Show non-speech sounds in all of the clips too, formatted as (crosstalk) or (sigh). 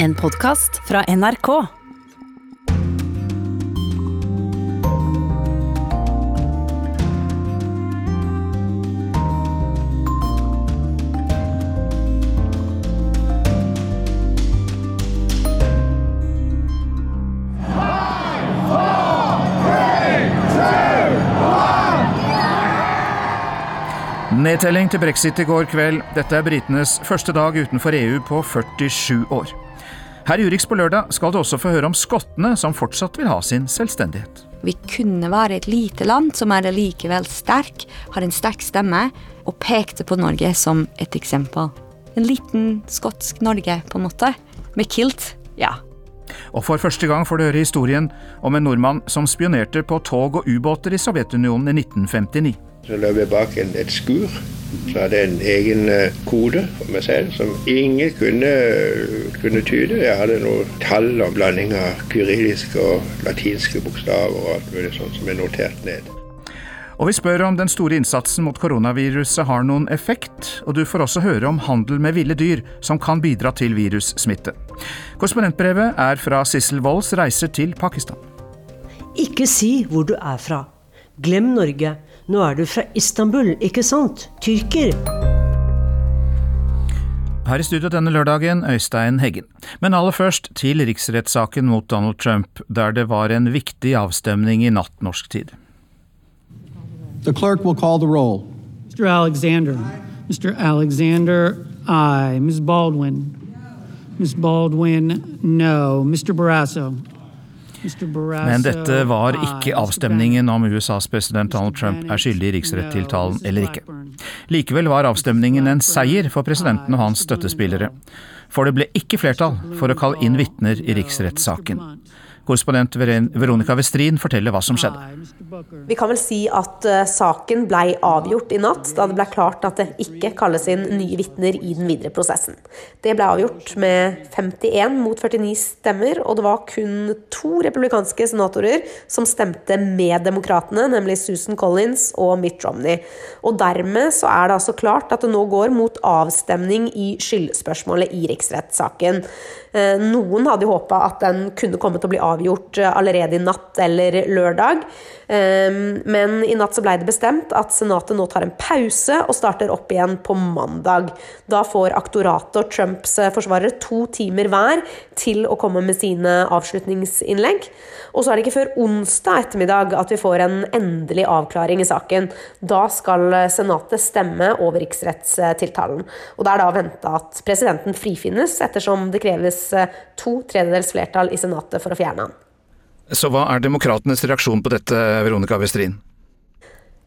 En podkast fra NRK. Nedtelling til brexit i går kveld. Dette er britenes første dag utenfor EU på 47 år. Her i Urix på lørdag skal du også få høre om skottene, som fortsatt vil ha sin selvstendighet. Vi kunne være et lite land som er likevel sterk, har en sterk stemme, og pekte på Norge som et eksempel. En liten skotsk Norge, på en måte. Med kilt, ja. Og for første gang får du høre historien om en nordmann som spionerte på tog og ubåter i Sovjetunionen i 1959. Så løp jeg bak en, et skur. Så hadde jeg en egen uh, kode for meg selv som ingen kunne, kunne tyde. Jeg hadde noen tall og blanding av kyrilliske og latinske bokstaver og alt mulig sånt som er notert ned. Og vi spør om den store innsatsen mot koronaviruset har noen effekt, og du får også høre om handel med ville dyr som kan bidra til virussmitte. Korrespondentbrevet er fra Sissel Wolds reiser til Pakistan. Ikke si hvor du er fra. Glem Norge. Nå er du fra Istanbul, ikke sant? Tyrker. Her i studio denne lørdagen, Øystein Heggen. Men aller først til riksrettssaken mot Donald Trump, der det var en viktig avstemning i natt norsk tid. The clerk will call the roll. Mr. Alexander. Mr. Alexander, aye. Ms. Baldwin. Ms. Baldwin, no. Mr. Barrasso. Men dette var ikke avstemningen om USAs president Donald Trump er skyldig i riksrettiltalen eller ikke. Likevel var avstemningen en seier for presidenten og hans støttespillere. For det ble ikke flertall for å kalle inn vitner i riksrettssaken. Korrespondent Veronica Westrin forteller hva som skjedde. Vi kan vel si at uh, saken ble avgjort i natt, da det ble klart at det ikke kalles inn nye vitner i den videre prosessen. Det ble avgjort med 51 mot 49 stemmer, og det var kun to republikanske senatorer som stemte med demokratene, nemlig Susan Collins og Mitt Romney. Og dermed så er det altså klart at det nå går mot avstemning i skyldspørsmålet i riksrettssaken. Uh, noen hadde håpa at den kunne komme til å bli avgjort eh, allerede i natt eller lørdag. Ehm, men i natt så ble det bestemt at Senatet nå tar en pause og starter opp igjen på mandag. Da får aktoratet og Trumps eh, forsvarere to timer hver til å komme med sine avslutningsinnlegg. Og så er det ikke før onsdag ettermiddag at vi får en endelig avklaring i saken. Da skal eh, Senatet stemme over riksrettstiltalen. Og det er da venta at presidenten frifinnes, ettersom det kreves to tredjedels flertall i Senatet for å fjerne han. Så hva er demokratenes reaksjon på dette, Veronica Westrin?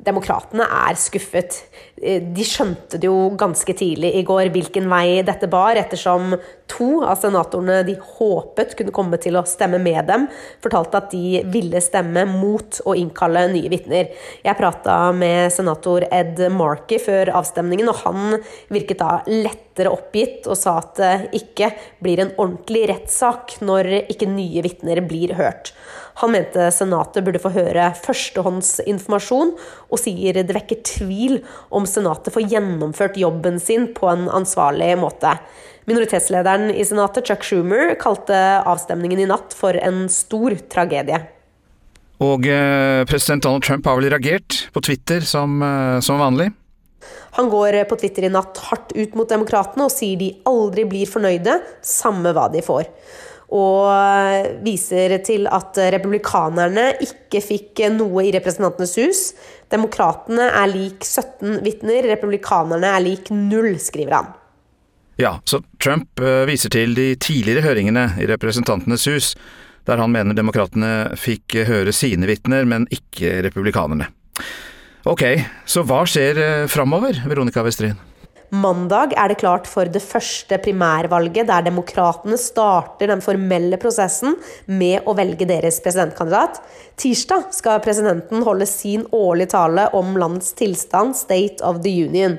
Demokratene er skuffet. Eh, de skjønte det jo ganske tidlig i går hvilken vei dette bar, ettersom to av senatorene de håpet kunne komme til å stemme med dem, fortalte at de ville stemme mot å innkalle nye vitner. Jeg prata med senator Ed Markey før avstemningen, og han virket da lettere oppgitt og sa at det ikke blir en ordentlig rettssak når ikke nye vitner blir hørt. Han mente Senatet burde få høre førstehåndsinformasjon, og sier det vekker tvil om Senatet får gjennomført jobben sin på en ansvarlig måte. Minoritetslederen i Senatet, Chuck Schumer, kalte avstemningen i natt for en stor tragedie. Og eh, president Donald Trump har vel reagert på Twitter som, eh, som vanlig? Han går på Twitter i natt hardt ut mot demokratene og sier de aldri blir fornøyde, samme hva de får og viser til at republikanerne ikke fikk noe i Representantenes hus. Demokratene er lik 17 vitner, republikanerne er lik null, skriver han. Ja, så Trump eh, viser til de tidligere høringene i Representantenes hus, der han mener demokratene fikk høre sine vitner, men ikke republikanerne. Ok, så hva skjer eh, framover, Veronica Westrin? Mandag er det klart for det første primærvalget, der demokratene starter den formelle prosessen med å velge deres presidentkandidat. Tirsdag skal presidenten holde sin årlige tale om landets tilstand, State of the Union.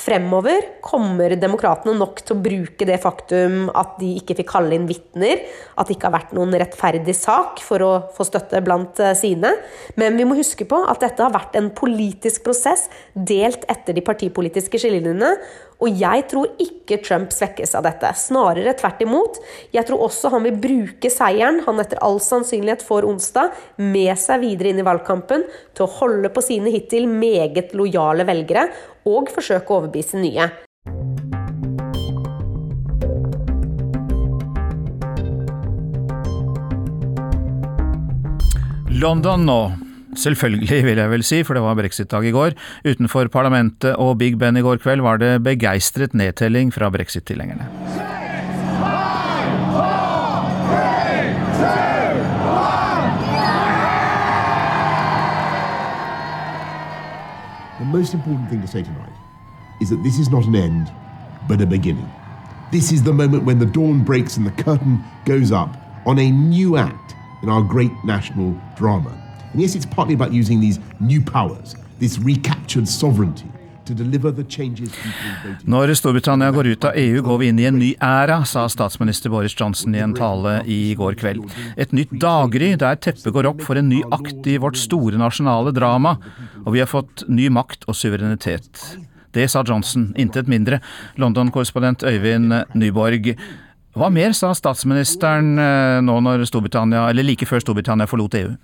Fremover kommer demokratene nok til å bruke det faktum at de ikke fikk kalle inn vitner, at det ikke har vært noen rettferdig sak for å få støtte blant eh, sine. Men vi må huske på at dette har vært en politisk prosess delt etter de partipolitiske skillelinjene. Og jeg tror ikke Trump svekkes av dette. Snarere tvert imot. Jeg tror også han vil bruke seieren han etter all sannsynlighet får onsdag, med seg videre inn i valgkampen til å holde på sine hittil meget lojale velgere, og forsøke å overbevise nye. London nå. Selvfølgelig, vil jeg vel si, for det var brexit-dag i går. Utenfor parlamentet og Big Ben i går kveld var det begeistret nedtelling fra brexit-tilhengerne. The most important thing to say tonight is that this is not an end, but a beginning. This is the moment when the dawn breaks and the curtain goes up on a new act in our great national drama. And yes, it's partly about using these new powers, this recaptured sovereignty. Når Storbritannia går ut av EU, går vi inn i en ny æra, sa statsminister Boris Johnson i en tale i går kveld. Et nytt daggry der teppet går opp for en ny akt i vårt store nasjonale drama, og vi har fått ny makt og suverenitet. Det sa Johnson, intet mindre. London-korrespondent Øyvind Nyborg. Hva mer sa statsministeren eh, nå når Storbritannia, eller like før Storbritannia forlot EU?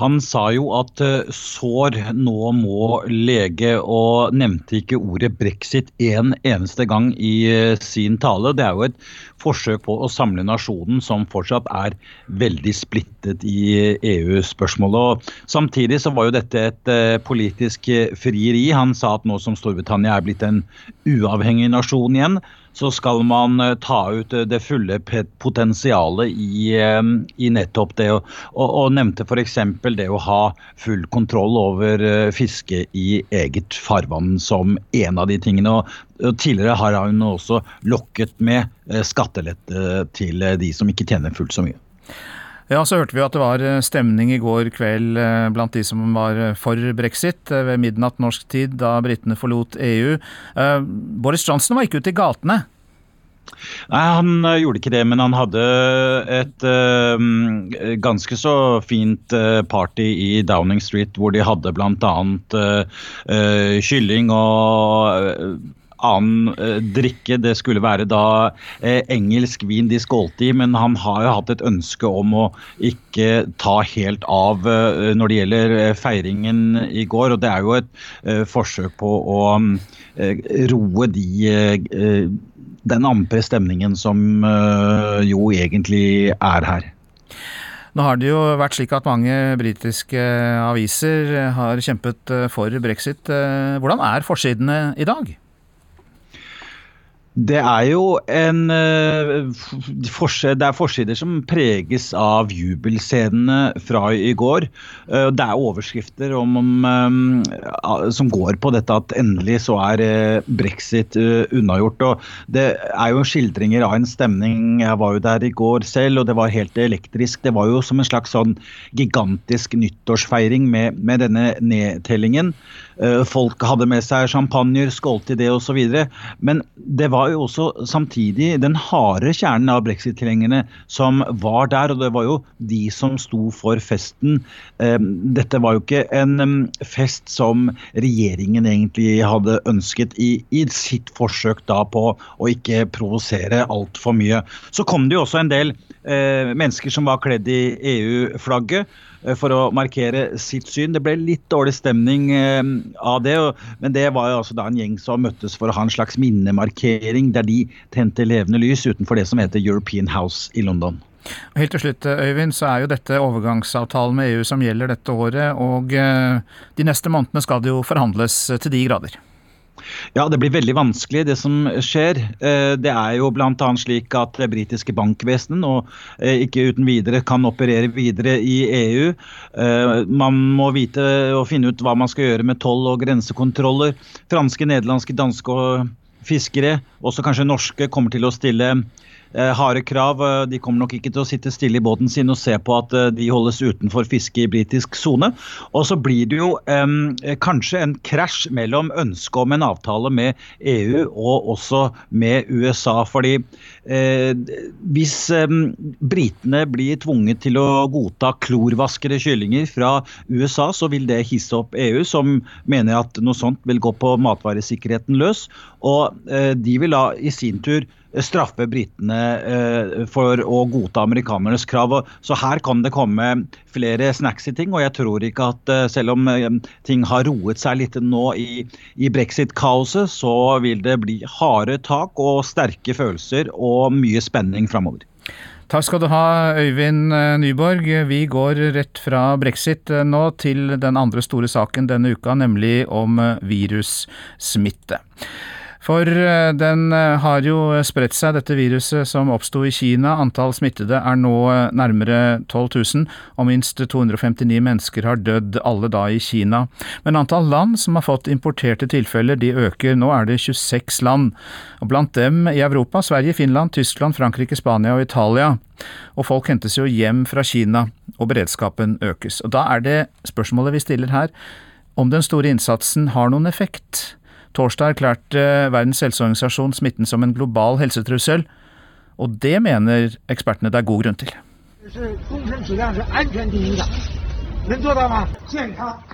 Han sa jo at eh, sår nå må lege, og nevnte ikke ordet brexit en eneste gang i eh, sin tale. Det er jo et forsøk på å samle nasjonen som fortsatt er veldig splittet i EU-spørsmålet. Samtidig så var jo dette et eh, politisk frieri. Han sa at nå som Storbritannia er blitt en uavhengig nasjon igjen, så skal man eh, ta ut eh, det fulle potensialet i, eh, i nettopp det. Og, og nevnte f.eks. det å ha full kontroll over fiske i eget farvann som en av de tingene. Og tidligere har hun også lokket med skattelette til de som ikke tjener fullt så mye. Ja, så hørte vi at det var stemning i går kveld blant de som var for brexit, ved midnatt norsk tid, da britene forlot EU. Boris Johnson var ikke ute i gatene? Nei, han gjorde ikke det, men han hadde et uh, ganske så fint party i Downing Street hvor de hadde bl.a. Uh, kylling og annen eh, drikke. Det skulle være da eh, engelsk vin de skålte i, men han har jo hatt et ønske om å ikke ta helt av eh, når det gjelder feiringen i går. Og det er jo et forsøk på å roe de den ampre stemningen som jo egentlig er her. Nå har det jo vært slik at mange britiske aviser har kjempet eh, for brexit. Eh, hvordan er forsidene i dag? Det er jo en uh, det er forsider som preges av jubelscenene fra i går. Uh, det er overskrifter om, um, uh, som går på dette at endelig så er brexit unnagjort. Og det er jo skildringer av en stemning. Jeg var jo der i går selv, og det var helt elektrisk. Det var jo som en slags sånn gigantisk nyttårsfeiring med, med denne nedtellingen. Folk hadde med seg champagner, skålte i det osv. Men det var jo også samtidig den harde kjernen av brexit-tilhengerne som var der, og det var jo de som sto for festen. Dette var jo ikke en fest som regjeringen egentlig hadde ønsket i, i sitt forsøk da på å ikke provosere altfor mye. Så kom det jo også en del eh, mennesker som var kledd i EU-flagget. Eh, for å markere sitt syn. Det ble litt dårlig stemning eh, av det, men det var jo altså da en gjeng som møttes for å ha en slags minnemarkering der de tente levende lys utenfor det som heter European House i London. Helt til slutt, Øyvind, så er jo dette overgangsavtalen med EU som gjelder dette året, og eh, de neste månedene skal det jo forhandles til de grader. Ja, det blir veldig vanskelig, det som skjer. Eh, det er jo bl.a. slik at det britiske bankvesenet nå eh, ikke uten videre kan operere videre i EU. Eh, man må vite og finne ut hva man skal gjøre med toll og grensekontroller. Franske, nederlandske, danske fiskere, også kanskje norske, kommer til å stille harde krav. De kommer nok ikke til å sitte stille i båten sin og se på at de holdes utenfor fiske i britisk sone. Og så blir det jo eh, kanskje en krasj mellom ønsket om en avtale med EU og også med USA. fordi eh, hvis eh, britene blir tvunget til å godta klorvaskede kyllinger fra USA, så vil det hisse opp EU, som mener at noe sånt vil gå på matvaresikkerheten løs. Og eh, de vil da i sin tur straffe britene eh, for å godta amerikanernes krav. Så her kan det komme flere snacksy ting. Og jeg tror ikke at eh, selv om ting har roet seg litt nå i, i brexit-kaoset, så vil det bli harde tak og sterke følelser og mye spenning framover. Takk skal du ha, Øyvind Nyborg. Vi går rett fra brexit nå til den andre store saken denne uka, nemlig om virussmitte. For eh, den eh, har jo spredt seg, dette viruset som oppsto i Kina. Antall smittede er nå eh, nærmere 12 000, og minst 259 mennesker har dødd, alle da i Kina. Men antall land som har fått importerte tilfeller, de øker. Nå er det 26 land. Og blant dem i Europa Sverige, Finland, Tyskland, Frankrike, Spania og Italia. Og folk hentes jo hjem fra Kina, og beredskapen økes. Og da er det spørsmålet vi stiller her, om den store innsatsen har noen effekt. Torsdag erklærte Verdens helseorganisasjon smitten som en global helsetrussel, og det mener ekspertene det er god grunn til.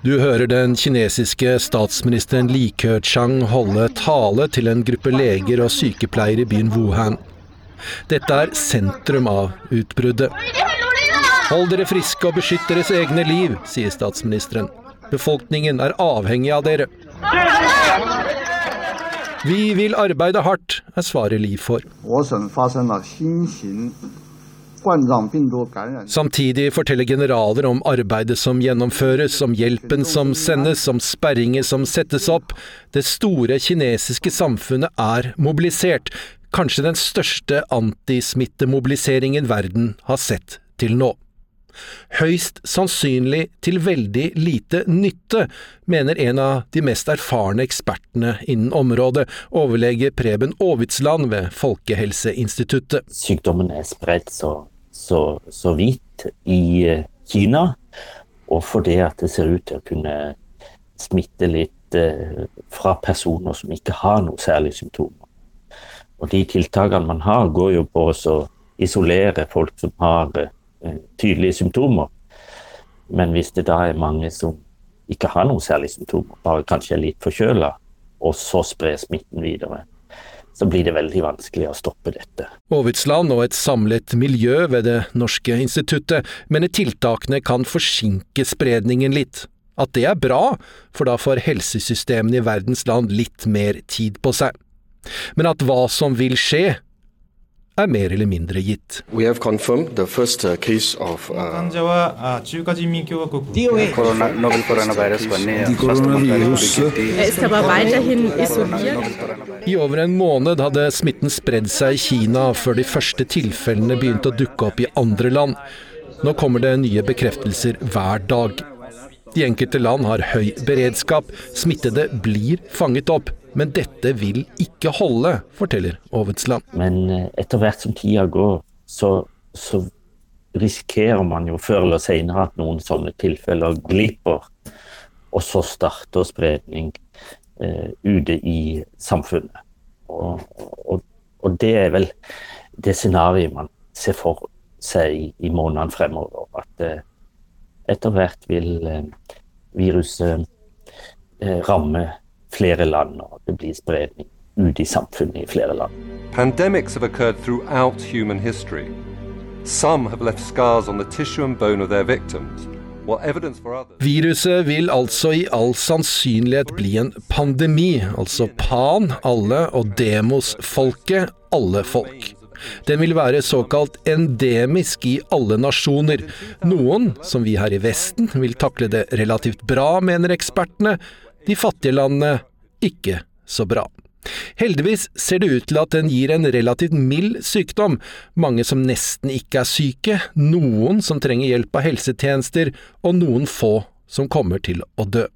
Du hører den kinesiske statsministeren Li Keqiang holde tale til en gruppe leger og sykepleiere i byen Wuhan. Dette er sentrum av utbruddet. Hold dere friske og beskytt deres egne liv, sier statsministeren. Befolkningen er avhengig av dere. Vi vil arbeide hardt, er svaret Liv får. Samtidig forteller generaler om arbeidet som gjennomføres, om hjelpen som sendes, om sperringer som settes opp. Det store kinesiske samfunnet er mobilisert. Kanskje den største antismittemobiliseringen verden har sett til nå. Høyst sannsynlig til veldig lite nytte, mener en av de mest erfarne ekspertene innen området, overlege Preben Aavitsland ved Folkehelseinstituttet. Sykdommen er spredt så, så, så vidt i eh, Kina, og fordi at det ser ut til å kunne smitte litt eh, fra personer som ikke har noe særlig symptomer. Og de tiltakene man har, går jo på å isolere folk som har symptomer, Eh, tydelige symptomer. Men hvis det da er mange som ikke har noen særlige symptomer, bare kanskje er litt forkjøla, og så sprer smitten videre, så blir det veldig vanskelig å stoppe dette. Aavitsland og et samlet miljø ved Det norske instituttet mener tiltakene kan forsinke spredningen litt. At det er bra, for da får helsesystemene i verdens land litt mer tid på seg. Men at hva som vil skje, er mer eller mindre gitt. I over en måned hadde smitten spredd seg i Kina før de første tilfellene begynte å dukke opp i andre land. Nå kommer det nye bekreftelser hver dag. De enkelte land har høy beredskap, smittede blir fanget opp. Men dette vil ikke holde, forteller Aavitsland. Men eh, etter hvert som tida går, så, så risikerer man jo før eller senere at noen sånne tilfeller glipper. Og så starter spredning eh, ute i samfunnet. Og, og, og, det er vel det scenarioet man ser for seg i, i månedene fremover. At eh, etter hvert vil eh, viruset eh, ramme flere land, og det blir spredning ut i samfunnet i flere land. Pandemics have occurred throughout human history. Some have left scars on the tissue and bone of their victims. Viruset vil altså i all sannsynlighet bli en pandemi, altså pan, alle, og demos, folket, alle folk. Den vil være såkalt endemisk i alle nasjoner. Noen, som vi her i Vesten, vil takle det relativt bra, mener ekspertene, de fattige landene ikke så bra. Heldigvis ser det ut til at den gir en relativt mild sykdom, mange som nesten ikke er syke, noen som trenger hjelp av helsetjenester, og noen få som kommer til å dø.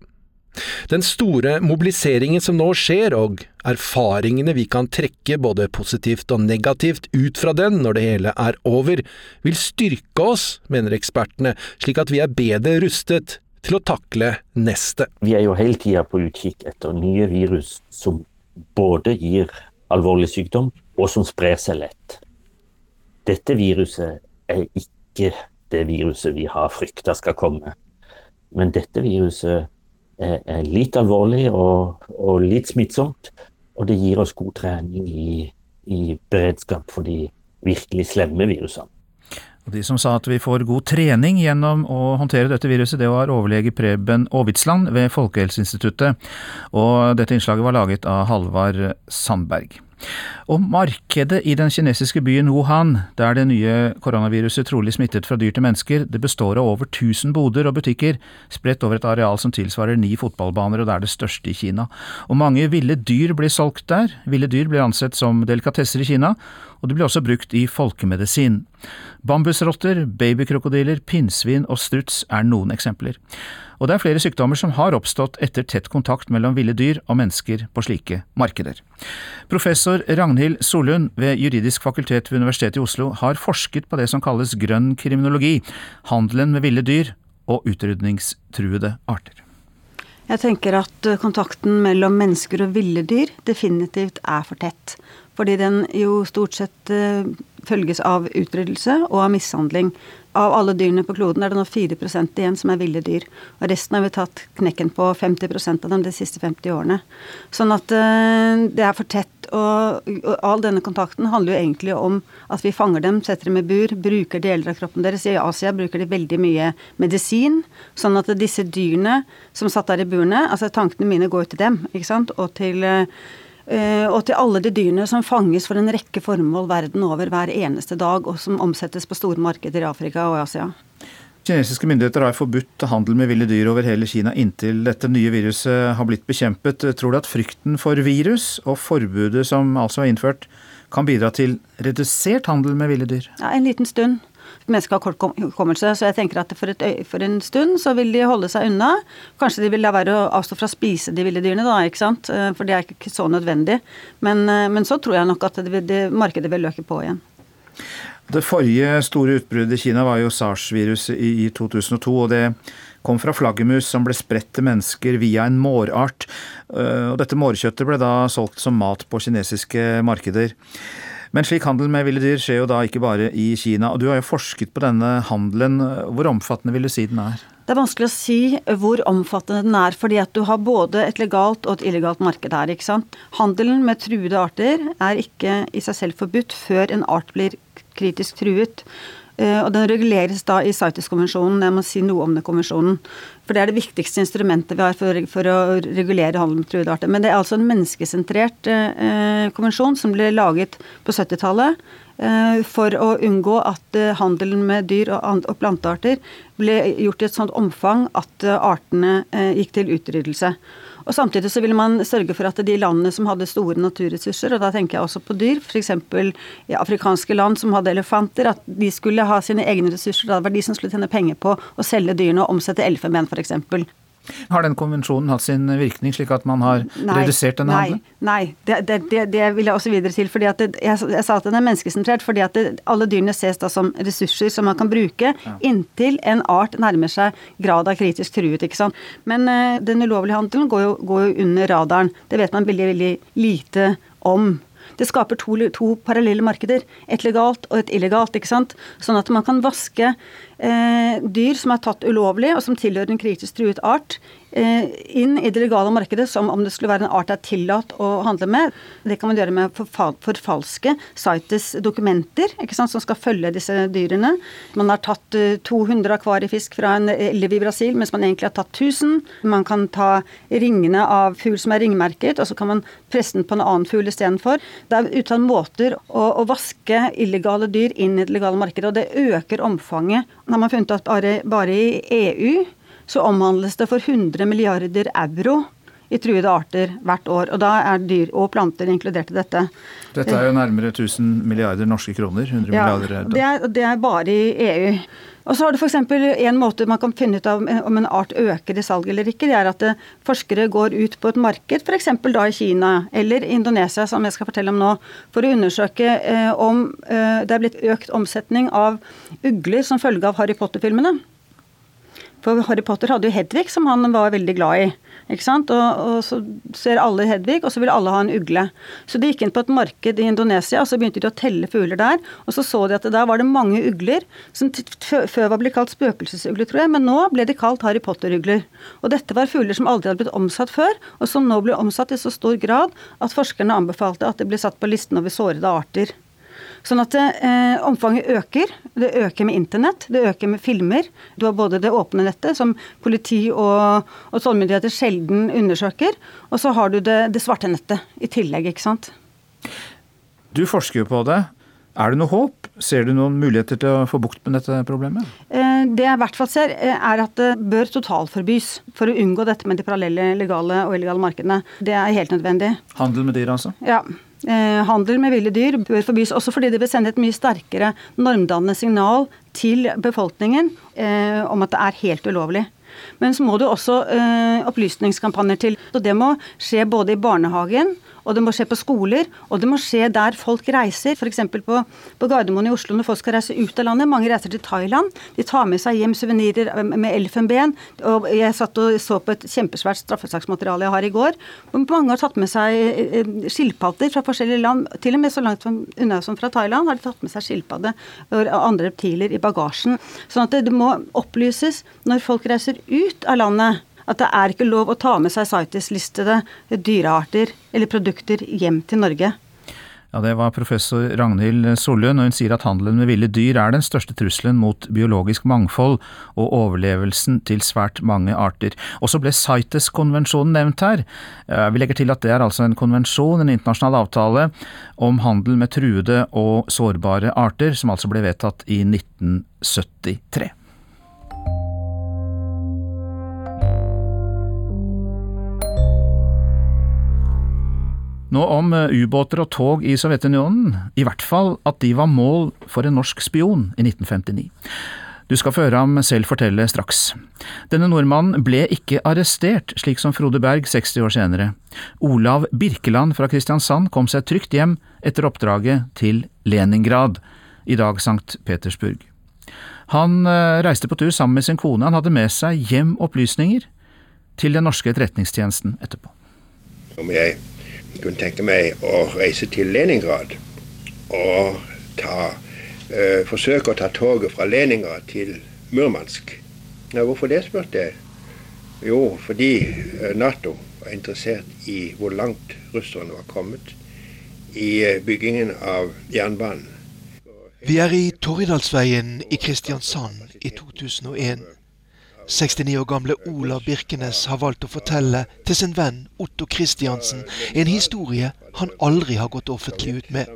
Den store mobiliseringen som nå skjer, og erfaringene vi kan trekke både positivt og negativt ut fra den når det hele er over, vil styrke oss, mener ekspertene, slik at vi er bedre rustet til å takle neste. Vi er jo hele tida på utkikk etter nye virus som både gir alvorlig sykdom, og som sprer seg lett. Dette viruset er ikke det viruset vi har frykta skal komme. Men dette viruset er, er litt alvorlig og, og, litt smittsomt. Og det gir oss god trening i, i beredskap for de virkelig slemme virusene. Og De som sa at vi får god trening gjennom å håndtere dette viruset, det var overlege Preben Aavitsland ved Folkehelseinstituttet. Og dette innslaget var laget av Halvard Sandberg. Og markedet i den kinesiske byen Wuhan, der det nye koronaviruset trolig smittet fra dyr til mennesker, det består av over 1000 boder og butikker, spredt over et areal som tilsvarer ni fotballbaner, og det er det største i Kina. Og mange ville dyr blir solgt der. Ville dyr blir ansett som delikatesser i Kina, og de blir også brukt i folkemedisin. Bambusrotter, babykrokodiller, pinnsvin og struts er noen eksempler. Og det er flere sykdommer som har oppstått etter tett kontakt mellom ville dyr og mennesker på slike markeder. Professor Ragnhild Solund ved Juridisk fakultet ved Universitetet i Oslo har forsket på det som kalles grønn kriminologi, handelen med ville dyr og utrydningstruede arter. Jeg tenker at kontakten mellom mennesker og ville dyr definitivt er for tett. Fordi den jo stort sett uh, følges av utryddelse og av mishandling. Av alle dyrene på kloden er det nå 4% igjen som er ville dyr. Og resten har vi tatt knekken på 50% av dem de siste 50 årene. Sånn at uh, det er for tett. Og, og, all denne kontakten handler jo egentlig om at vi fanger dem, setter dem i bur, bruker deler av kroppen deres. I Asia bruker de veldig mye medisin. Sånn at disse dyrene som satt der i burene Altså tankene mine går til dem, ikke sant. Og til uh, og til alle de dyrene som fanges for en rekke formål verden over hver eneste dag, og som omsettes på store markeder i Afrika og Asia. Kinesiske myndigheter har forbudt handel med ville dyr over hele Kina inntil dette nye viruset har blitt bekjempet. Tror du at frykten for virus og forbudet som altså er innført, kan bidra til redusert handel med ville dyr? Ja, En liten stund mennesker har kort hukommelse, så jeg tenker at for, et, for, en stund så vil de holde seg unna. Kanskje de vil la være å avstå fra å spise de ville dyrene, da, ikke sant. Eh, for det er ikke så nødvendig. Men, eh, men så tror jeg nok at det, det, markedet vil løke på igjen. Det forrige store utbruddet i Kina var jo sars-viruset i, i 2002. og det kom fra flaggermus som ble spredt til mennesker via en mårart. Eh, og dette mårkjøttet ble da solgt som mat på kinesiske markeder. Men slik handel med ville dyr skjer jo da ikke bare i Kina. og Du har jo forsket på denne handelen. Hvor omfattende vil du si den er? Det er vanskelig å si hvor omfattende den er, fordi at du har både et legalt og et illegalt marked her. ikke sant? Handelen med truede arter er ikke i seg selv forbudt før en art blir kritisk truet. Eh, og den reguleres da i CITES-konvensjonen. Jeg må si noe om den konvensjonen. For det er det viktigste instrumentet vi har for, for å regulere handel med truede arter. Men det er altså en menneskesentrert eh, konvensjon som ble laget på 70-tallet eh, for å unngå at eh, handelen med dyr og, og, plantearter ble gjort i et sånt omfang at eh, artene eh, gikk til utryddelse. Og Samtidig så ville man sørge for at de landene som hadde store naturressurser, og da tenker jeg også på dyr, f.eks. i afrikanske land som hadde elefanter, at de skulle ha sine egne ressurser. Da det var de som skulle tjene penger på å selge dyrene og omsette elfenben f.eks. Har den konvensjonen hatt sin virkning, slik at man har nei, redusert denne handelen? Nei, det, det, det, det, vil jeg også videre til. fordi jeg, jeg, sa at den er menneskesentrert fordi at alle dyrene ses da som ressurser som man kan bruke ja. inntil en art nærmer seg grad av kritisk truet. ikke sant? Men uh, den ulovlige handelen går jo, går jo under radaren. Det vet man veldig, veldig lite om. Det skaper to, to, parallelle markeder. Et legalt og et illegalt. ikke sant? Sånn at man kan vaske eh, dyr som er tatt ulovlig, og som tilhører en kritisk truet art, Eh, inn i det legale markedet som om det skulle være en art det er tillatt å handle med. Det kan man gjøre med å forfalske CITES dokumenter sant, som skal følge disse dyrene. Man har tatt 200 eh, akvariefisk fra en elv i Brasil, mens man egentlig har tatt 1000. Man kan ta ringene av fugl som er ringmerket, og så kan man presse den på en annen fugl istedenfor. Det er utall måter å, å, vaske illegale dyr inn i det legale markedet, og det øker omfanget. Har man funnet at bare, bare i EU så omhandles det for 100 milliarder euro i truede arter hvert år. Og da er dyr og planter inkludert i dette. Dette er jo nærmere 1000 milliarder norske kroner. 100 ja, milliarder det er, det er bare i EU. Og så har du f.eks. en måte man kan finne ut av om en art øker i salg eller ikke. Det er at eh, forskere går ut på et marked, f.eks. da i Kina eller Indonesia, som jeg skal fortelle om nå, for å undersøke eh, om eh, det er blitt økt omsetning av ugler som følge av Harry Potter-filmene. For Harry Potter hadde jo Hedvig, som han var veldig glad i. Ikke sant? Og, og, så ser alle Hedvig, og så vil alle ha en ugle. Så de gikk inn på et marked i Indonesia, og så begynte de å telle fugler der. Og så så de at der var det mange ugler, som før var blitt kalt spøkelsesugler, tror jeg, men nå ble de kalt Harry Potter-ugler. Og dette var fugler som aldri hadde blitt omsatt før, og som nå ble omsatt i så stor grad at forskerne anbefalte at de ble satt på listen over sårede arter. Sånn at eh, omfanget øker. Det øker med internett, det øker med filmer. Du har både det åpne nettet, som politi og, og tollmyndigheter sjelden undersøker, og så har du det, det svarte nettet i tillegg, ikke sant. Du forsker jo på det. Er det noe håp? Ser du noen muligheter til å få bukt med dette problemet? Eh, det jeg i hvert fall ser, eh, er at det bør totalforbys for å unngå dette med de parallelle legale og illegale markedene. Det er helt nødvendig. Handel med dyr, altså? Ja. Eh, handel med ville dyr bør forbys, også fordi det vil sende et mye sterkere normdannende signal til befolkningen eh, om at det er helt ulovlig. Men så må det også eh, opplysningskampanjer til. og Det må skje både i barnehagen og det må skje på skoler, og det må skje der folk reiser. F.eks. På, på Gardermoen i Oslo når folk skal reise ut av landet. Mange reiser til Thailand. De tar med seg hjem suvenirer med elfenben. Og jeg satt og så på et kjempesvært straffesaksmateriale jeg har i går. Mange har tatt med seg eh, eh, skilpadder fra forskjellige land. Til og med så langt unna som fra Thailand har de tatt med seg skilpadde og andre reptiler i bagasjen. Sånn at det må opplyses når folk reiser ut av landet at det er ikke lov å ta med seg CITES-listede dyrearter eller produkter hjem til Norge. Ja, Det var professor Ragnhild Sollund, og hun sier at handelen med ville dyr er den største trusselen mot biologisk mangfold og overlevelsen til svært mange arter. Og så ble CITES-konvensjonen nevnt her. Vi legger til at det er altså en konvensjon, en internasjonal avtale, om handel med truede og sårbare arter, som altså ble vedtatt i 1973. Nå om eh, ubåter og tog i Sovjetunionen, i hvert fall at de var mål for en norsk spion i 1959. Du skal få høre ham selv fortelle straks. Denne nordmannen ble ikke arrestert, slik som Frode Berg 60 år senere. Olav Birkeland fra Kristiansand kom seg trygt hjem etter oppdraget til Leningrad, i dag St. Petersburg. Han eh, reiste på tur sammen med sin kone, han hadde med seg hjem opplysninger til den norske etterretningstjenesten etterpå. Om jeg kunne tenke meg å reise til Leningrad og ta, eh, forsøke å ta toget fra Leningrad til Murmansk. Ja, hvorfor det, spurte jeg. Jo, fordi uh, Nato var interessert i hvor langt russerne var kommet i uh, byggingen av jernbanen. Vi er i Torridalsveien i Kristiansand i 2001. 69 år gamle Olav Birkenes har valgt å fortelle til sin venn Otto Christiansen en historie han aldri har gått offentlig ut med.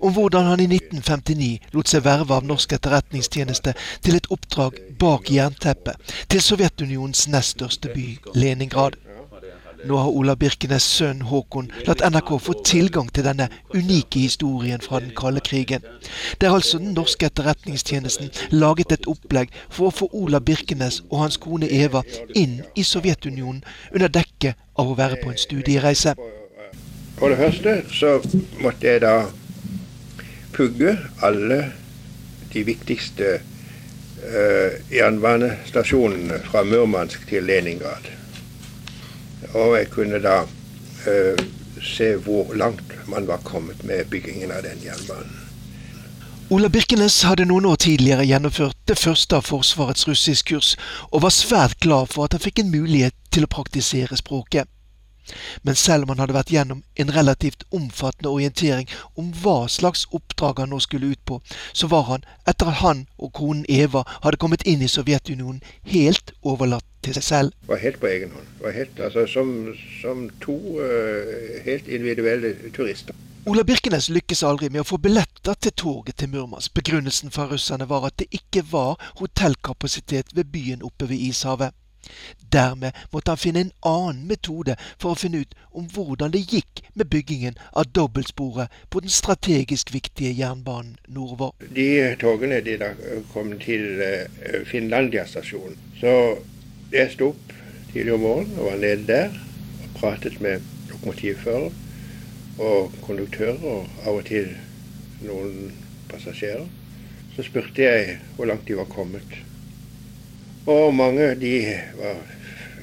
Om hvordan han i 1959 lot seg verve av norsk etterretningstjeneste til et oppdrag bak jernteppet til Sovjetunionens nest største by, Leningrad. Nå har Ola Birkenes' sønn Håkon latt NRK få tilgang til denne unike historien fra den kalde krigen. Det er altså den norske etterretningstjenesten laget et opplegg for å få Ola Birkenes og hans kone Eva inn i Sovjetunionen under dekke av å være på en studiereise. For det første så måtte jeg da pugge alle de viktigste uh, jernbanestasjonene fra Murmansk til Leningrad. Og jeg kunne da uh, se hvor langt man var kommet med byggingen av den jernbanen. Ola Birkenes hadde noen år tidligere gjennomført det første av Forsvarets russisk kurs, og var svært glad for at han fikk en mulighet til å praktisere språket. Men selv om han hadde vært gjennom en relativt omfattende orientering om hva slags oppdrag han nå skulle ut på, så var han, etter at han og konen Eva hadde kommet inn i Sovjetunionen, helt overlatt til seg selv. Var helt på egen hånd. Var helt, altså, som, som to uh, helt individuelle turister. Ola Birkenes lykkes aldri med å få billetter til toget til Murmansk. Begrunnelsen fra russerne var at det ikke var hotellkapasitet ved byen oppe ved Ishavet. Dermed måtte han finne en annen metode for å finne ut om hvordan det gikk med byggingen av dobbeltsporet på den strategisk viktige jernbanen nordover. De togene de da kom til eh, Finlandia stasjon. Så jeg sto opp tidlig om morgenen og var nede der og pratet med lokomotivfører og konduktører og av og til noen passasjerer. Så spurte jeg hvor langt de var kommet. Og mange de var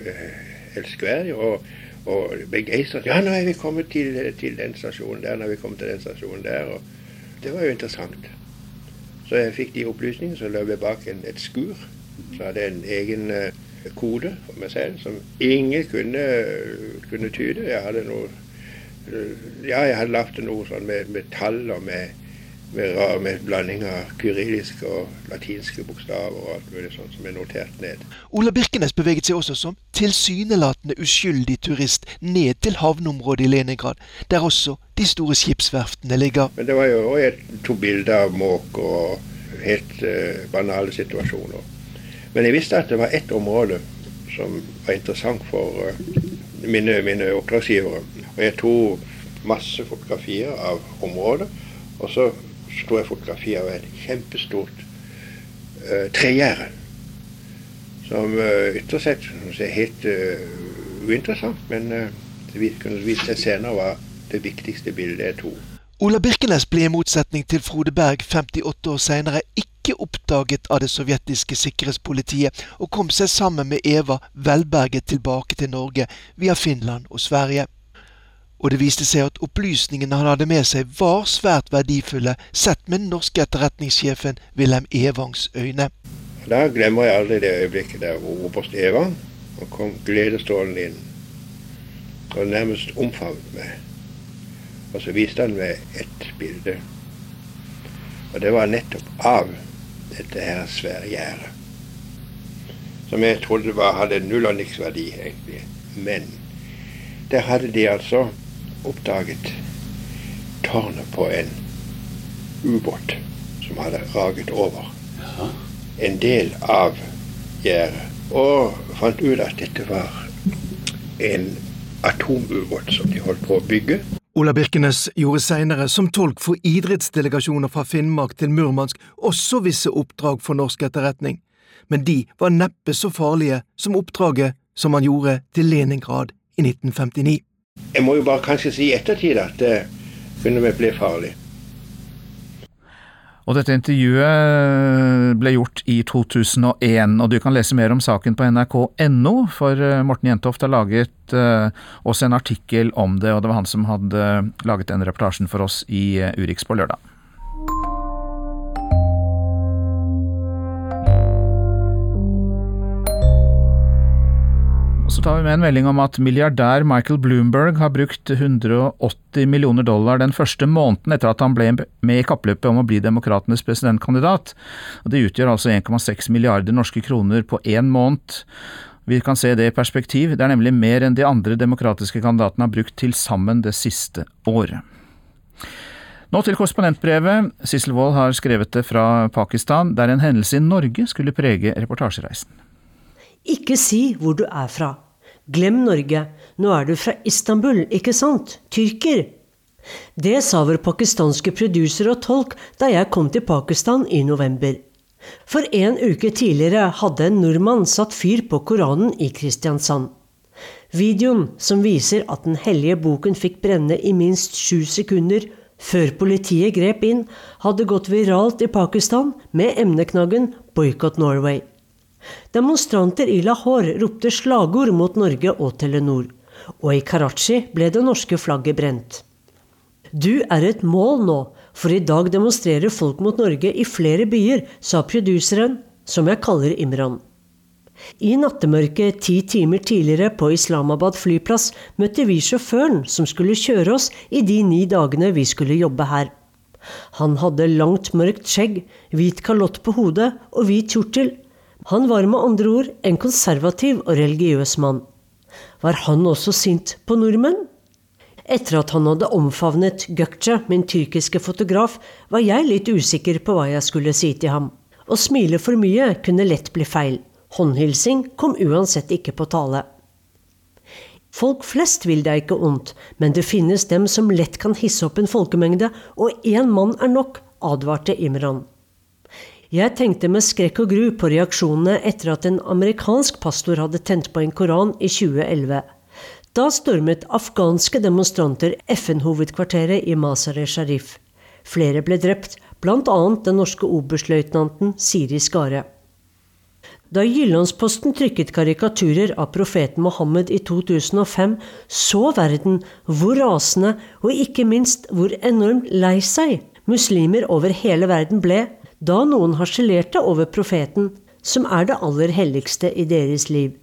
Eh, elskverdig og, og begeistret. Ja, nå er vi kommet til, til, den stasjonen der, nå er vi kommet til den stasjonen der. Og det var jo interessant. Så jeg fikk de opplysningene, så løp jeg bak en, et skur. Så hadde jeg en egen uh, kode for meg selv som ingen kunne, kunne tyde. Jeg hadde noe uh, Ja, jeg hadde lagd noe sånn med, med tall og med med, med blanding av kyrilliske og latinske bokstaver og alt mulig sånt som er notert ned. Ola Birkenes beveget seg også som tilsynelatende uskyldig turist ned til havneområdet i Leningrad, der også de store skipsverftene ligger. Men det var jo òg to bilder av måk og helt uh, banale situasjoner. Men jeg visste at det var ett område som var interessant for uh, mine, mine oppdragsgivere. Og jeg tok masse fotografier av området. Og så står jeg fotografi av et kjempestort uh, tregjerde. Som uh, ytterst sett er helt uh, uinteressant, men uh, det kunne vise seg senere var det viktigste bildet jeg tok. Ola Birkenes ble i motsetning til Frode Berg 58 år senere ikke oppdaget av det sovjetiske sikkerhetspolitiet, og kom seg sammen med Eva velberget tilbake til Norge via Finland og Sverige og det viste seg at opplysningene han hadde med seg var svært verdifulle sett med den norske etterretningssjefen Wilhelm Evangs øyne. Da glemmer jeg aldri det øyeblikket der oberst Evang og kom gledesstrålende inn og nærmest omfavnet meg. Og så viste han meg et bilde. Og det var nettopp av dette her svære gjerdet. Som jeg trodde var, hadde null og niks verdi, egentlig. Men der hadde de altså oppdaget tårnet på en ubåt som hadde raget over en del av gjerdet. Og fant ut at dette var en atomubåt som de holdt på å bygge. Ola Birkenes gjorde seinere som tolk for idrettsdelegasjoner fra Finnmark til Murmansk også visse oppdrag for norsk etterretning, men de var neppe så farlige som oppdraget som han gjorde til Leningrad i 1959. Jeg må jo bare kanskje si i ettertid at det kunne bli farlig. Og dette intervjuet ble gjort i 2001, og du kan lese mer om saken på nrk.no, for eh, Morten Jentoft har laget uh, også en artikkel om det, og det var han som hadde laget den reportasjen for oss i Urix på lørdag. Tar vi med en melding om at milliardær Michael Bloomberg har brukt 180 millioner dollar den første måneden etter at han ble med i kappløpet om å bli demokratenes presidentkandidat. Det utgjør altså 1,6 milliarder norske kroner på én måned. Vi kan se det i perspektiv, det er nemlig mer enn de andre demokratiske kandidatene har brukt til sammen det siste året. Nå til korrespondentbrevet. Sissel Wold har skrevet det fra Pakistan, der en hendelse i Norge skulle prege reportasjereisen. Ikke si hvor du er fra. Glem Norge. Nå er du fra Istanbul, ikke sant? Tyrker. Det sa vår pakistanske producer og tolk da jeg kom til Pakistan i november. For en uke tidligere hadde en nordmann satt fyr på Koranen i Kristiansand. Videoen, som viser at den hellige boken fikk brenne i minst sju sekunder før politiet grep inn, hadde gått viralt i Pakistan med emneknaggen 'Boycott Norway'. Demonstranter i Lahore ropte slagord mot Norge og Telenor, og i Karachi ble det norske flagget brent. Du er et mål nå, for i dag demonstrerer folk mot Norge i flere byer, sa produseren, som jeg kaller Imran. I nattemørket ti timer tidligere på Islamabad flyplass møtte vi sjåføren som skulle kjøre oss i de ni dagene vi skulle jobbe her. Han hadde langt, mørkt skjegg, hvit kalott på hodet og hvit kjortel, han var med andre ord en konservativ og religiøs mann. Var han også sint på nordmenn? Etter at han hadde omfavnet Gökçe, min tyrkiske fotograf, var jeg litt usikker på hva jeg skulle si til ham. Å smile for mye kunne lett bli feil, Håndhilsing kom uansett ikke på tale. Folk flest vil deg ikke ondt, men det finnes dem som lett kan hisse opp en folkemengde, og én mann er nok, advarte Imran. Jeg tenkte med skrekk og gru på reaksjonene etter at en amerikansk pastor hadde tent på en koran i 2011. Da stormet afghanske demonstranter FN-hovedkvarteret i Mazar-e-Sharif. Flere ble drept, bl.a. den norske oberstløytnanten Siri Skare. Da Jyllandsposten trykket karikaturer av profeten Mohammed i 2005, så verden hvor rasende og ikke minst hvor enormt lei seg muslimer over hele verden ble da noen harselerte over profeten, som er det aller helligste i deres liv.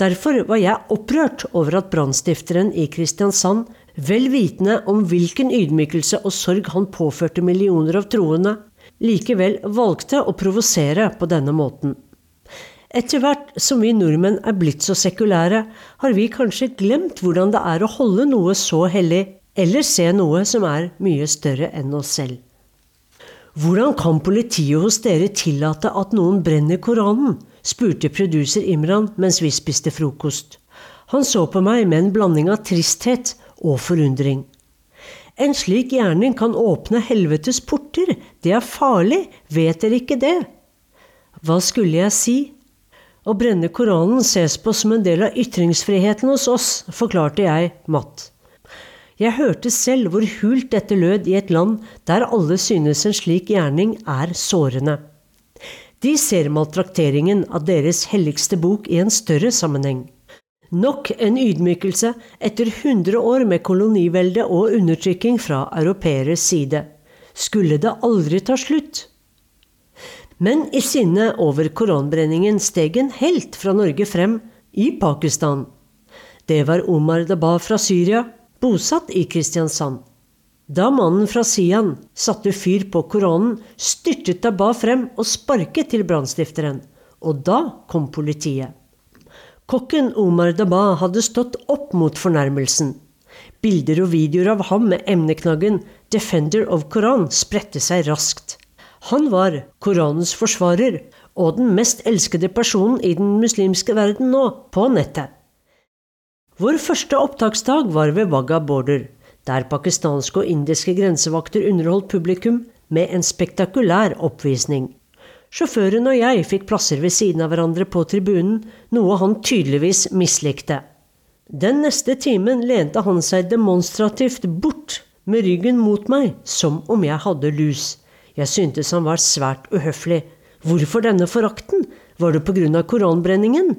Derfor var jeg opprørt over at brannstifteren i Kristiansand, vel vitende om hvilken ydmykelse og sorg han påførte millioner av troende, likevel valgte å provosere på denne måten. Etter hvert som vi nordmenn er blitt så sekulære, har vi kanskje glemt hvordan det er å holde noe så hellig, eller se noe som er mye større enn oss selv. Hvordan kan politiet hos dere tillate at noen brenner Koranen? spurte producer Imran mens vi spiste frokost. Han så på meg med en blanding av tristhet og forundring. En slik gjerning kan åpne helvetes porter, det er farlig, vet dere ikke det? Hva skulle jeg si? Å brenne Koranen ses på som en del av ytringsfriheten hos oss, forklarte jeg matt. Jeg hørte selv hvor hult dette lød i et land der alle synes en slik gjerning er sårende. De ser maltrakteringen av deres helligste bok i en større sammenheng. Nok en ydmykelse etter 100 år med kolonivelde og undertrykking fra europeeres side. Skulle det aldri ta slutt? Men i sinne over koranbrenningen steg en helt fra Norge frem, i Pakistan. Det var Omar Daba fra Syria, bosatt i Kristiansand. Da mannen fra Sian satte fyr på Koranen, styrtet Daba frem og sparket til brannstifteren. Og da kom politiet. Kokken Omar Daba hadde stått opp mot fornærmelsen. Bilder og videoer av ham med emneknaggen 'Defender of Koran' spredte seg raskt. Han var Koranens forsvarer og den mest elskede personen i den muslimske verden nå, på nettet. Vår første opptaksdag var ved Wagga Border, der pakistanske og indiske grensevakter underholdt publikum med en spektakulær oppvisning. Sjåføren og jeg fikk plasser ved siden av hverandre på tribunen, noe han tydeligvis mislikte. Den neste timen lente han seg demonstrativt bort, med ryggen mot meg, som om jeg hadde lus. Jeg syntes han var svært uhøflig. Hvorfor denne forakten? Var det pga. koranbrenningen?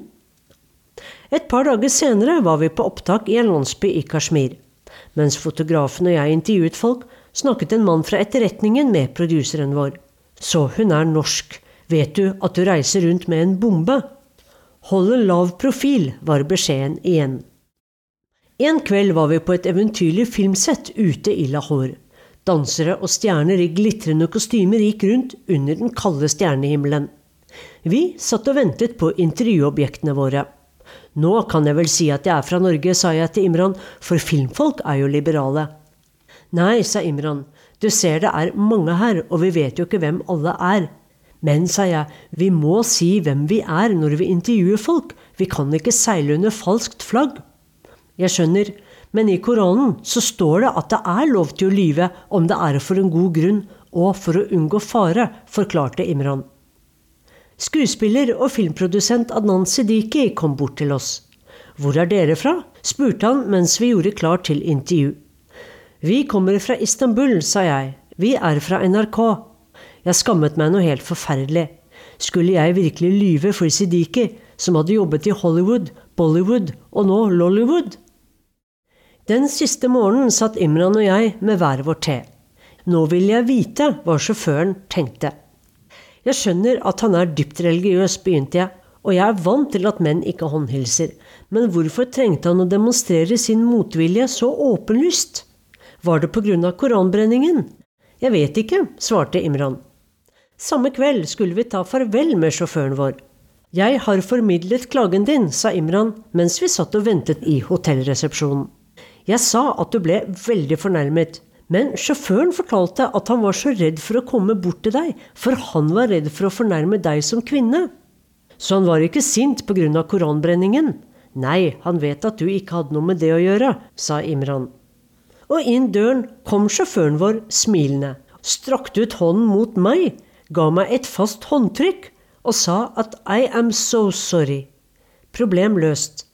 Et par dager senere var vi på opptak i en landsby i Kashmir. Mens fotografen og jeg intervjuet folk, snakket en mann fra etterretningen med produseren vår. Så hun er norsk. Vet du at du reiser rundt med en bombe? Hold en lav profil, var beskjeden igjen. En kveld var vi på et eventyrlig filmsett ute i Lahore. Dansere og stjerner i glitrende kostymer gikk rundt under den kalde stjernehimmelen. Vi satt og ventet på intervjuobjektene våre. Nå kan jeg vel si at jeg er fra Norge, sa jeg til Imran, for filmfolk er jo liberale. Nei, sa Imran, du ser det er mange her, og vi vet jo ikke hvem alle er. Men, sa jeg, vi må si hvem vi er når vi intervjuer folk, vi kan ikke seile under falskt flagg. Jeg skjønner, men i Koranen så står det at det er lov til å lyve om det er for en god grunn og for å unngå fare, forklarte Imran. Skuespiller og filmprodusent Adnan Sidiki kom bort til oss. Hvor er dere fra? spurte han mens vi gjorde klar til intervju. Vi kommer fra Istanbul, sa jeg. Vi er fra NRK. Jeg skammet meg noe helt forferdelig. Skulle jeg virkelig lyve for Sidiki, som hadde jobbet i Hollywood, Bollywood og nå Lollywood? Den siste morgenen satt Imran og jeg med hver vår te. Nå ville jeg vite hva sjåføren tenkte. Jeg skjønner at han er dypt religiøs, begynte jeg, og jeg er vant til at menn ikke håndhilser, men hvorfor trengte han å demonstrere sin motvilje så åpenlyst? Var det på grunn av koranbrenningen? Jeg vet ikke, svarte Imran. Samme kveld skulle vi ta farvel med sjåføren vår. Jeg har formidlet klagen din, sa Imran mens vi satt og ventet i hotellresepsjonen. Jeg sa at du ble veldig fornærmet, men sjåføren fortalte at han var så redd for å komme bort til deg, for han var redd for å fornærme deg som kvinne. Så han var ikke sint pga. koranbrenningen? Nei, han vet at du ikke hadde noe med det å gjøre, sa Imran. Og inn døren kom sjåføren vår smilende, strakte ut hånden mot meg, ga meg et fast håndtrykk og sa at I am so sorry. Problem løst.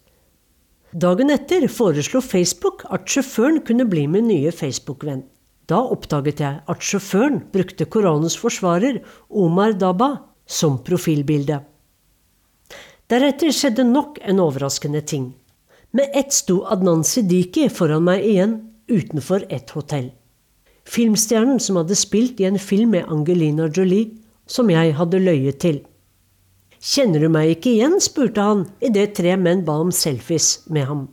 Dagen etter foreslo Facebook at sjåføren kunne bli min nye Facebook-venn. Da oppdaget jeg at sjåføren brukte Koranens forsvarer, Omar Daba, som profilbilde. Deretter skjedde nok en overraskende ting. Med ett sto Adnan Siddiqui foran meg igjen, utenfor et hotell. Filmstjernen som hadde spilt i en film med Angelina Jolie, som jeg hadde løyet til. Kjenner du meg ikke igjen? spurte han idet tre menn ba om selfies med ham.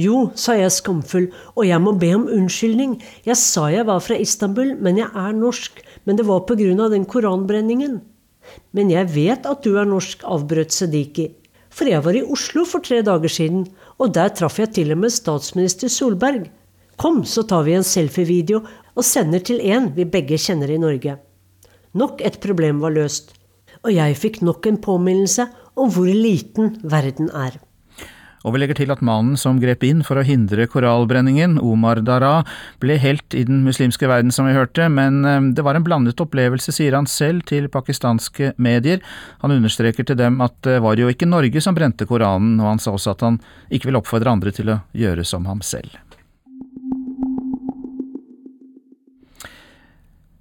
Jo, sa jeg skamfull, og jeg må be om unnskyldning. Jeg sa jeg var fra Istanbul, men jeg er norsk. Men det var på grunn av den koranbrenningen. Men jeg vet at du er norsk, avbrøt Sediki. For jeg var i Oslo for tre dager siden, og der traff jeg til og med statsminister Solberg. Kom, så tar vi en selfievideo og sender til en vi begge kjenner i Norge. Nok et problem var løst og jeg fikk nok en påminnelse om hvor liten verden er. Og vi legger til at mannen som grep inn for å hindre korallbrenningen, Omar Dara, ble helt i den muslimske verden, som vi hørte, men eh, det var en blandet opplevelse, sier han selv til pakistanske medier. Han understreker til dem at det var jo ikke Norge som brente Koranen, og han sa også at han ikke vil oppfordre andre til å gjøre som ham selv.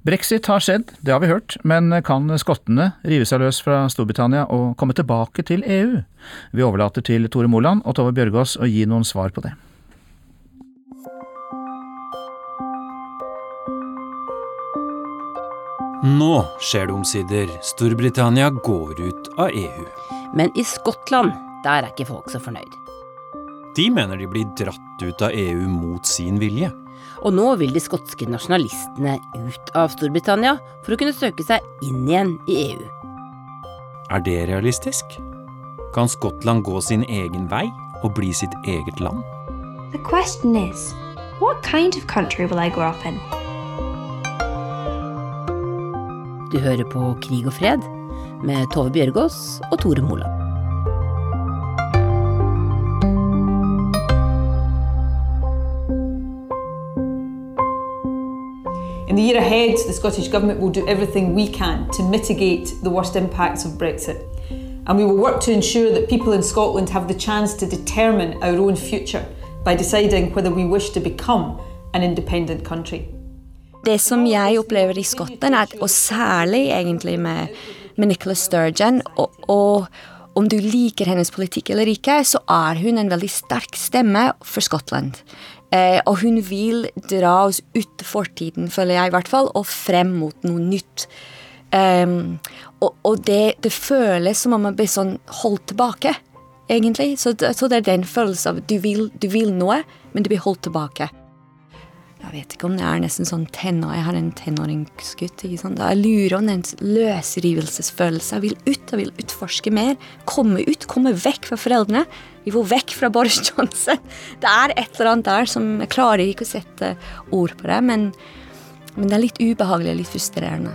Brexit har skjedd, det har vi hørt, men kan skottene rive seg løs fra Storbritannia og komme tilbake til EU? Vi overlater til Tore Moland og Tove Bjørgaas å gi noen svar på det. Nå skjer det omsider. Storbritannia går ut av EU. Men i Skottland, der er ikke folk så fornøyd. De mener de blir dratt ut av EU mot sin vilje. Og nå vil de skotske nasjonalistene ut av Storbritannia for å kunne søke seg inn igjen i EU. Er det realistisk? Kan Skottland gå sin egen vei og bli sitt eget land? The question is, what kind of country will I grow up in? Du hører på Krig og fred med Tove Bjørgaas og Tore Moland. In the year ahead, the Scottish Government will do everything we can to mitigate the worst impacts of Brexit. And we will work to ensure that people in Scotland have the chance to determine our own future by deciding whether we wish to become an independent country. Det som jeg opplever i Skottland, er, og særlig egentlig med, med Nicola Sturgeon og, og om du liker hennes politikk eller ikke, så er hun en veldig sterk stemme for Skottland. Eh, og hun vil dra oss ut fortiden, føler jeg i hvert fall, og frem mot noe nytt. Um, og, og det, det, føles som om man blir sånn holdt tilbake, egentlig. Så, så det er den følelsen av du vil, du vil noe, men du blir holdt tilbake. Jeg vet ikke om det er nesten sånn tenår, Jeg har en tenåringsgutt. ikke sant? Jeg lurer om den løsrivelsesfølelsen. Jeg vil ut, jeg vil utforske mer. Komme ut, komme vekk fra foreldrene. Vi får vekk fra Boris Johnson. Det er et eller annet der som Jeg klarer ikke å sette ord på det, men, men det er litt ubehagelig litt frustrerende.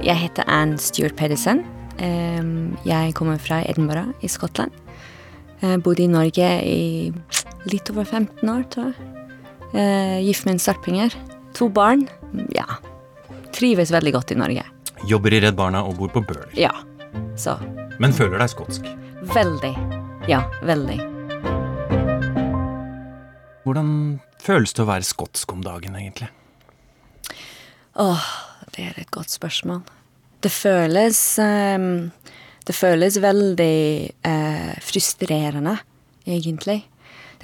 Jeg heter Anne Stuart Pedersen. Jeg kommer fra Edinburgh i Skottland. Jeg bodde i Norge i litt over 15 år, tror jeg. Gift med en sarpinger. To barn. Ja. Trives veldig godt i Norge. Jobber i Redd Barna og bor på Bøler. Ja. Så. Men føler deg skotsk? Veldig. Ja, veldig. Hvordan føles det å være skotsk om dagen, egentlig? Åh, det er et godt spørsmål. Det føles um, Det føles veldig uh, frustrerende, egentlig.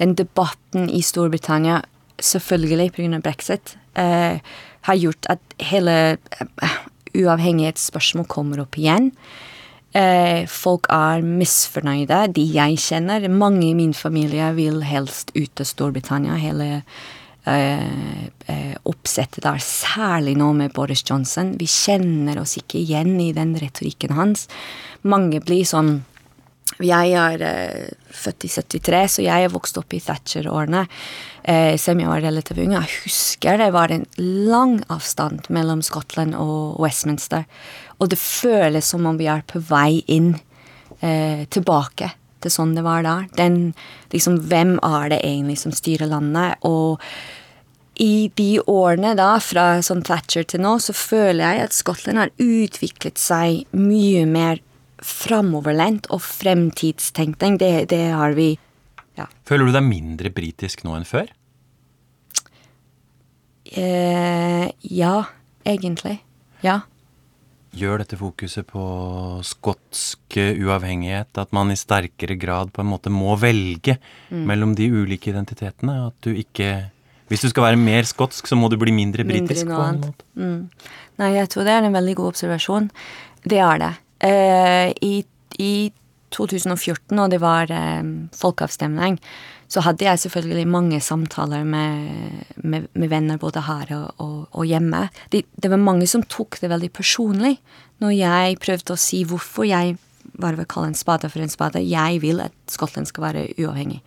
Den debatten i Storbritannia, selvfølgelig pga. brexit, uh, har gjort at hele uh, uavhengighetsspørsmål kommer opp igjen. Eh, folk er misfornøyde, de jeg kjenner. Mange i min familie vil helst ut av Storbritannia. Hele eh, eh, oppsettet der, særlig nå med Boris Johnson. Vi kjenner oss ikke igjen i den retorikken hans. Mange blir sånn Jeg er født i 73, så jeg er vokst opp i Thatcher-årene. Selv om jeg var relativt ung. Jeg husker det var en lang avstand mellom Skottland og Westminster. Og det føles som om vi er på vei inn eh, tilbake til sånn det var da. Den, liksom, hvem er det egentlig som styrer landet? Og i de årene da, fra sånn Thatcher til nå, så føler jeg at Skottland har utviklet seg mye mer framoverlent og fremtidstenkning. Det, det har vi ja. Føler du deg mindre britisk nå enn før? Eh, ja, egentlig. Ja. Gjør dette fokuset på skotsk uavhengighet at man i sterkere grad på en måte må velge mm. mellom de ulike identitetene? At du ikke Hvis du skal være mer skotsk, så må du bli mindre britisk? På en måte. Mm. Nei, jeg tror det er en veldig god observasjon. Det er det. Uh, i, i 2014, og det var eh, folkeavstemning, så hadde jeg selvfølgelig mange samtaler med, med, med venner både her og, og, og hjemme. Det, det, var mange som tok det veldig personlig når jeg prøvde å si hvorfor jeg bare vil kalle en spade for en spade. Jeg vil at Skottland skal være uavhengig.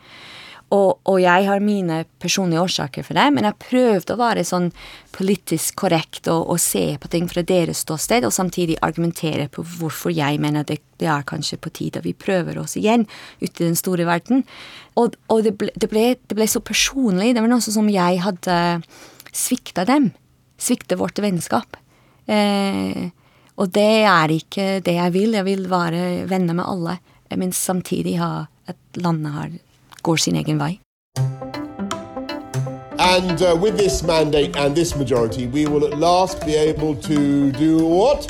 Og, og, jeg har mine personlige årsaker for det, men jeg prøvde å være sånn politisk korrekt og, og se på ting fra deres ståsted, og samtidig argumentere på hvorfor jeg mener det, det er kanskje på tide at vi prøver oss igjen ute i den store verden. Og, og det, ble, det, ble, det, ble, så personlig. Det var noe som jeg hadde svikta dem. Svikta vårt vennskap. Eh, og det er ikke det jeg vil. Jeg vil være venner med alle, men samtidig ha at landet har går sin egen vei. And uh, with this mandate and this majority, we will at last be able to do what?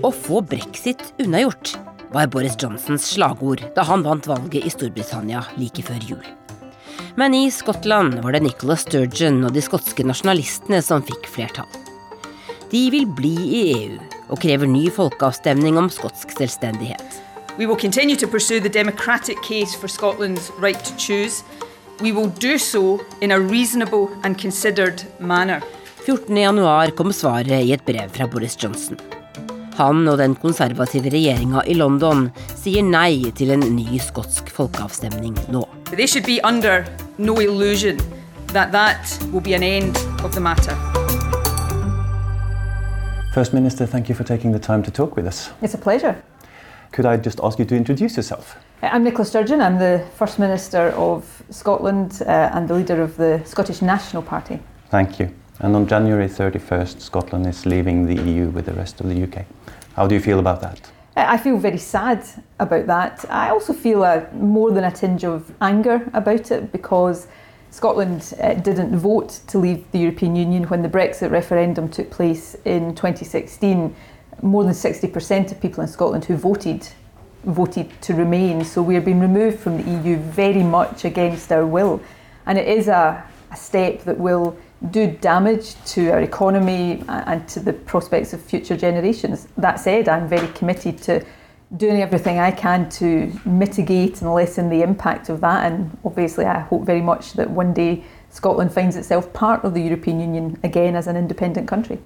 Å få brexit unnagjort var Boris Johnsons slagord da han vant valget i Storbritannia like før jul. Men i Skottland var det Nicola Sturgeon og de skotske nasjonalistene som fikk flertall. De vil bli i EU og krever ny folkeavstemning om skotsk selvstendighet. We will continue to pursue the democratic case for Scotland's right to choose. We will do so in a reasonable and considered manner. 14.1 kom svaret i et brev fra Boris Johnson. Han og den konservative regjeringa i London sier nei til en ny skotsk folkeavstemning nå. They should be under no illusion that that will be an end of the matter. First Minister, thank you for taking the time to talk with us. It's a pleasure. Could I just ask you to introduce yourself? Uh, I'm Nicola Sturgeon. I'm the First Minister of Scotland uh, and the leader of the Scottish National Party. Thank you. And on January 31st, Scotland is leaving the EU with the rest of the UK. How do you feel about that? Uh, I feel very sad about that. I also feel a, more than a tinge of anger about it because Scotland uh, didn't vote to leave the European Union when the Brexit referendum took place in 2016 more than 60% of people in Scotland who voted voted to remain. So we are being removed from the EU very much against our will. And it is a, a step that will do damage to our economy and to the prospects of future generations. That said, I'm very committed to doing everything I can to mitigate and lessen the impact of that. And obviously, I hope very much that one day Scotland finds itself part of the European Union again as an independent country.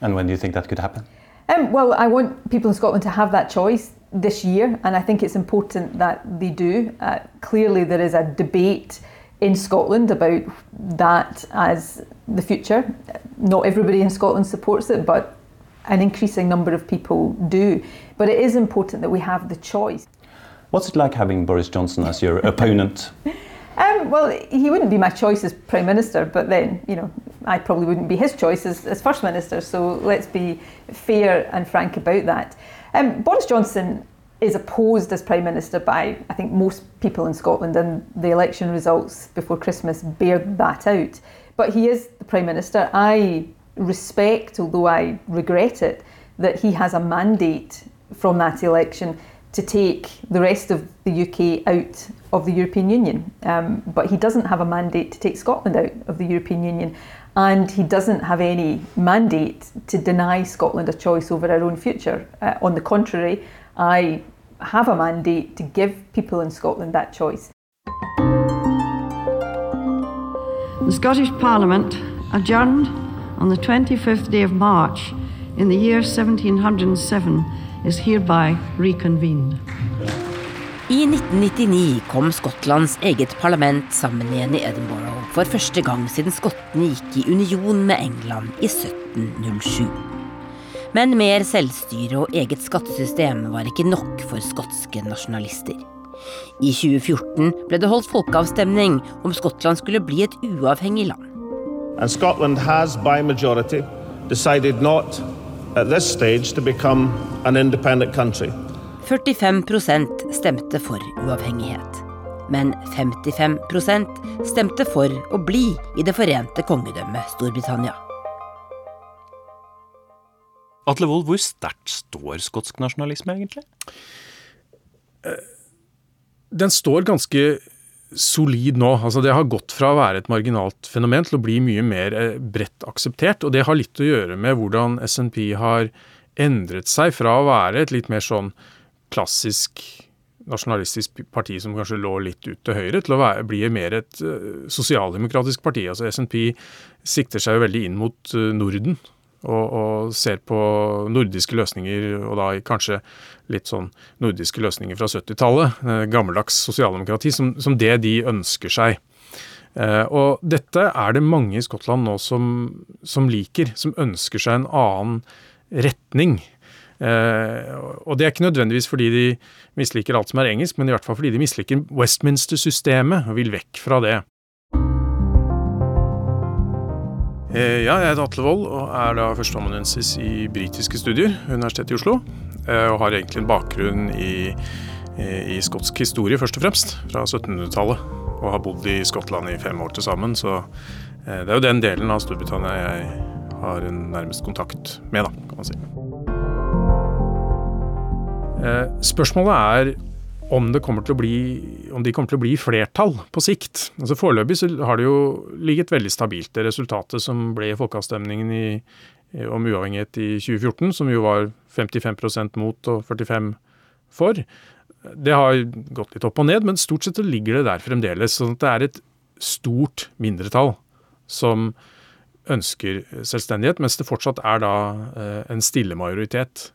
And when do you think that could happen? Um, well, I want people in Scotland to have that choice this year, and I think it's important that they do. Uh, clearly, there is a debate in Scotland about that as the future. Not everybody in Scotland supports it, but an increasing number of people do. But it is important that we have the choice. What's it like having Boris Johnson as your (laughs) opponent? Um, well, he wouldn't be my choice as Prime Minister, but then, you know, I probably wouldn't be his choice as, as First Minister, so let's be fair and frank about that. Um, Boris Johnson is opposed as Prime Minister by, I think, most people in Scotland, and the election results before Christmas bear that out. But he is the Prime Minister. I respect, although I regret it, that he has a mandate from that election to take the rest of the UK out of the European Union. Um, but he doesn't have a mandate to take Scotland out of the European Union. And he doesn't have any mandate to deny Scotland a choice over our own future. Uh, on the contrary, I have a mandate to give people in Scotland that choice. The Scottish Parliament adjourned on the 25th day of March in the year 1707 is hereby reconvened. I 1999 kom Skottlands eget parlament sammen igjen i Edinburgh for første gang siden skottene gikk i union med England i 1707. Men mer selvstyre og eget skattesystem var ikke nok for skotske nasjonalister. I 2014 ble det holdt folkeavstemning om Skottland skulle bli et uavhengig land. And Scotland has, by majority, decided not at this stage to become an independent country. 45% stemte for uavhengighet. Men 55% stemte for å bli i Det forente kongedømmet Storbritannia. Atle Wold, hvor sterkt står skotsk nasjonalisme, egentlig? Den står ganske solid nå. Altså Det har gått fra å være et marginalt fenomen til å bli mye mer eh, bredt akseptert. Og det har litt å gjøre med hvordan SNP har endret seg fra å være et litt mer sånn klassisk nasjonalistisk parti som kanskje lå litt ut til høyre, til å være, bli mer et uh, sosialdemokratisk parti. Altså SNP sikter seg jo veldig inn mot uh, Norden. Og, og, ser på nordiske løsninger, og da kanskje litt sånn nordiske løsninger fra 70-tallet. Uh, gammeldags sosialdemokrati, som, som, det de ønsker seg. og dette er det mange i Skottland nå som, som liker, som ønsker seg en annen retning. Eh, og det er ikke nødvendigvis fordi de misliker alt som er engelsk, men i hvert fall fordi de misliker Westminster-systemet og vil vekk fra det. Eh, ja, jeg heter Atle Wold og er da førsteamanuensis i britiske studier ved Universitetet i Oslo. Eh, og har egentlig en bakgrunn i, i skotsk historie, først og fremst, fra 1700-tallet. Og har bodd i Skottland i fem år til sammen, så det er jo den delen av Storbritannia jeg har en nærmest kontakt med, da, kan man si. Eh, spørsmålet er om, bli, om de kommer til å bli flertall på sikt. Altså Foreløpig så har det jo ligget veldig stabilt, det resultatet som ble i folkeavstemningen i, om uavhengighet i 2014, som jo var 55% mot og 45 for. Det har gått litt opp og ned, men stort sett ligger det der fremdeles. sånn at det er et stort mindretall som ønsker selvstendighet, mens det fortsatt er da eh, en stille majoritet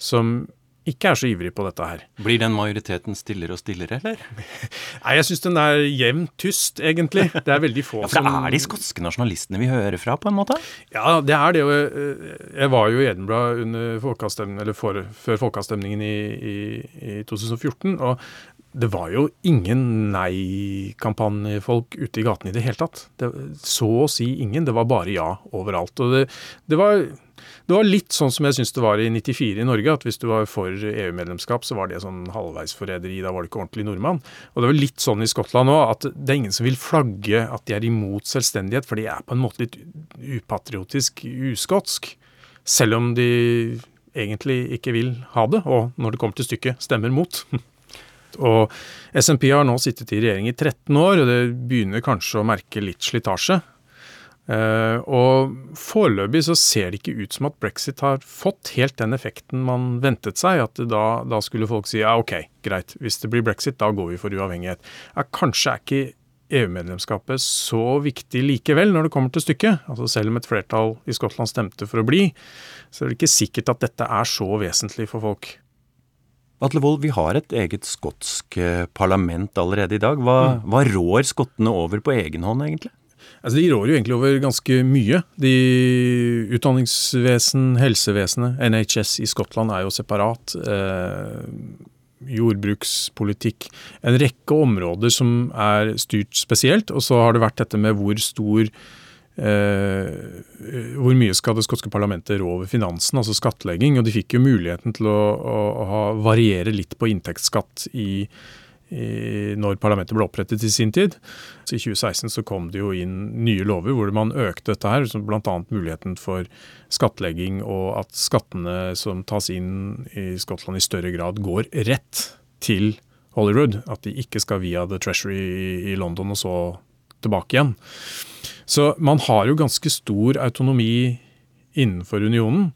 som ikke er så ivrig på dette her. Blir den majoriteten stillere og stillere, eller? (laughs) Nei, jeg syns den er jevnt tyst, egentlig. Det er veldig få (laughs) ja, for det er de skotske nasjonalistene vi hører fra, på en måte? Ja, det er det. Jeg var jo i Edinburgh under folkeavstemningen, eller for, før folkeavstemningen i, i, i 2014. og det var jo ingen nei-kampanjefolk ute i gatene i det hele tatt. Det, så å si ingen. Det var bare ja overalt. Og det, det var det var litt sånn som jeg syns det var i 94 i Norge, at hvis du var for EU-medlemskap, så var det sånn halvveisforræderi, da var du ikke ordentlig nordmann. Og det var litt sånn i Skottland òg, at det er ingen som vil flagge at de er imot selvstendighet, for de er på en måte litt upatriotisk uskotsk. Selv om de egentlig ikke vil ha det, og når det kommer til stykket, stemmer mot. (laughs) Og SMP har nå sittet i regjering i 13 år, og det begynner kanskje å merke litt slitasje. Uh, og foreløpig så ser det ikke ut som at brexit har fått helt den effekten man ventet seg. At da, da, skulle folk si ja, ok, greit, hvis det blir brexit, da går vi for uavhengighet. Ja, kanskje er ikke EU-medlemskapet så viktig likevel når det kommer til stykket. Altså Selv om et flertall i Skottland stemte for å bli, så er det ikke sikkert at dette er så vesentlig for folk. Atle Wold, vi har et eget skotsk eh, parlament allerede i dag. Hva, mm. hva rår skottene over på egen hånd, egentlig? Altså, de rår jo egentlig over ganske mye. De Utdanningsvesen, helsevesenet, NHS i Skottland er jo separat. Eh, jordbrukspolitikk. En rekke områder som er styrt spesielt. Og så har det vært dette med hvor stor eh, Hvor mye skal det skotske parlamentet rå over finansen, altså skattlegging. Og de fikk jo muligheten til å, å, å variere litt på inntektsskatt i i, når parlamentet ble opprettet i sin tid. Så I 2016 så kom det jo inn nye lover hvor man økte dette her, bl.a. muligheten for skattlegging og at skattene som tas inn i Skottland i større grad går rett til Hollywood. At de ikke skal via The Treasury i London og så tilbake igjen. Så man har jo ganske stor autonomi innenfor unionen.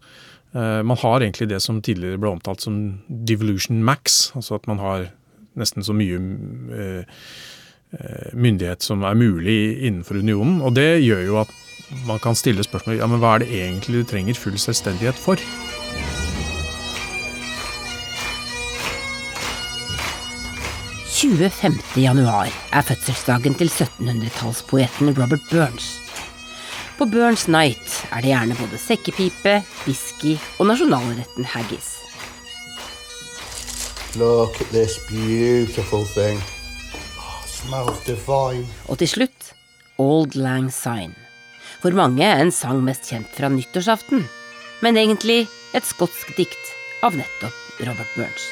Eh, man har egentlig det som tidligere ble omtalt som devolution max, altså at man har nesten så mye eh, eh, myndighet som er mulig innenfor unionen. Og det gjør jo at man kan stille spørsmål ja, men hva er det egentlig du trenger full selvstendighet for? januar er fødselsdagen til 1700-tallspoeten Robert Burns. På Burns Night er det gjerne både sekkepipe, whisky og nasjonalretten haggis. Look at this beautiful thing. Oh, smells divine. Og til slutt Old Lang Syne. For mange en sang mest kjent fra nyttårsaften, men egentlig et skotsk dikt av nettopp Robert Burns.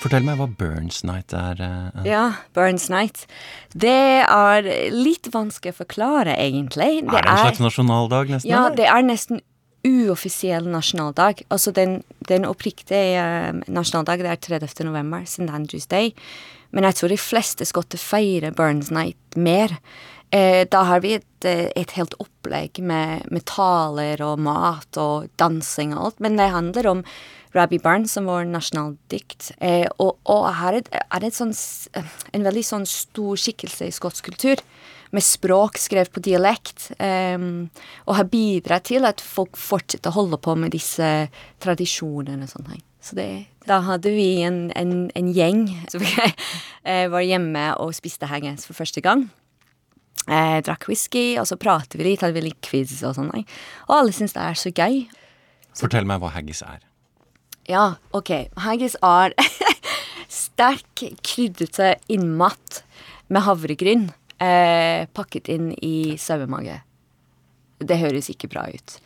Fortell meg hva Burns Night er. Uh. Ja, Burns Night. Det er litt vanskelig å forklare, egentlig. Er det en slags nasjonaldag, nesten? Ja, eller? det er nesten uoffisiell nasjonaldag. Altså den, den oppriktige eh, nasjonaldag, det er 30. november, St. Andrews Day. Men jeg tror de fleste skotter feirer Burns Night mer. Eh, da har vi et, eh, et helt opplegg med, med taler og mat og dansing og alt. Men det handler om Rabbi Barnes, som vår nasjonaldikt. Eh, og, og her er det, det et sånn, en veldig sånn stor skikkelse i skotsk kultur, med språk skrevet på dialekt, eh, og har bidratt til at folk fortsetter å holde på med disse tradisjonene og sånne ting. Så det, da hadde vi en, en, en gjeng som (laughs) eh, var hjemme og spiste haggis for første gang. Eh, drakk whisky, og så pratet vi litt, hadde vi litt quiz og sånn. Og alle syns det er så gøy. Fortell meg hva haggis er. Ja, ok. Haggis er (laughs) sterk, kryddete innmat med havregryn eh, pakket inn i sauemage. Det høres ikke bra ut.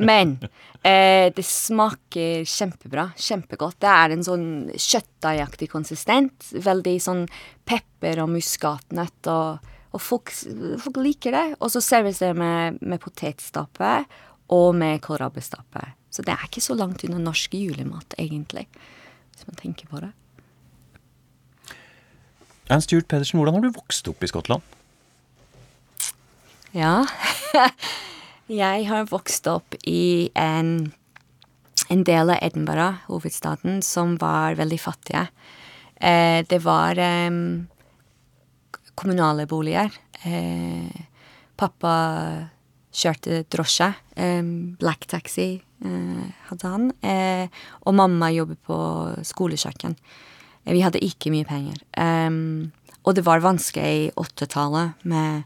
Men (laughs) eh, det smaker kjempebra. Kjempegodt. Det er en sånn kjøttdeigaktig konsistent. Veldig sånn pepper og muskatnøtt. Og, og folk, folk liker det. Og så serveres det med, med potetstappe og med kålrabistappe. Så det er ikke så langt unna norsk julemat, egentlig. Hvis man tenker på det. Ernst Stuart Pedersen, hvordan har du vokst opp i Skottland? Ja. (laughs) jeg har vokst opp i en, en del av Edinburgh, hovedstaden, som var veldig fattige. Eh, det var eh, kommunale boliger. Eh, pappa kjørte drosje. black taxi hadde han. Eh, og mamma jobbet på skolekjøkken. Eh, Vi hadde ikke mye penger. Og det var vanskelig i åttetallet med,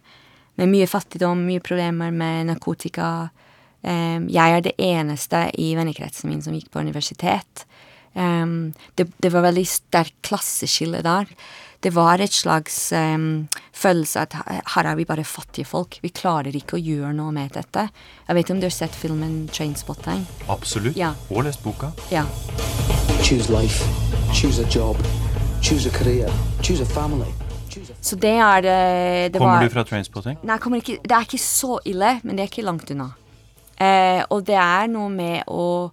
med mye fattigdom, mye problemer med narkotika. Jeg er det eneste i vennekretsen min som gikk på universitet. Det, det var veldig sterkt klasseskille der. Det var et slags um, følelse at her er vi bare fattige folk. Vi klarer ikke å gjøre noe med dette. Jeg vet om du har sett filmen Trainspotting? Absolutt. Ja. Og lest boka. Ja. Choose life, choose a job, choose a career, choose a family. Så det er det, det Kommer var, du fra Trainspotting? Nei, ikke, det er ikke så ille, men det er ikke langt unna. Eh, og det er noe med å,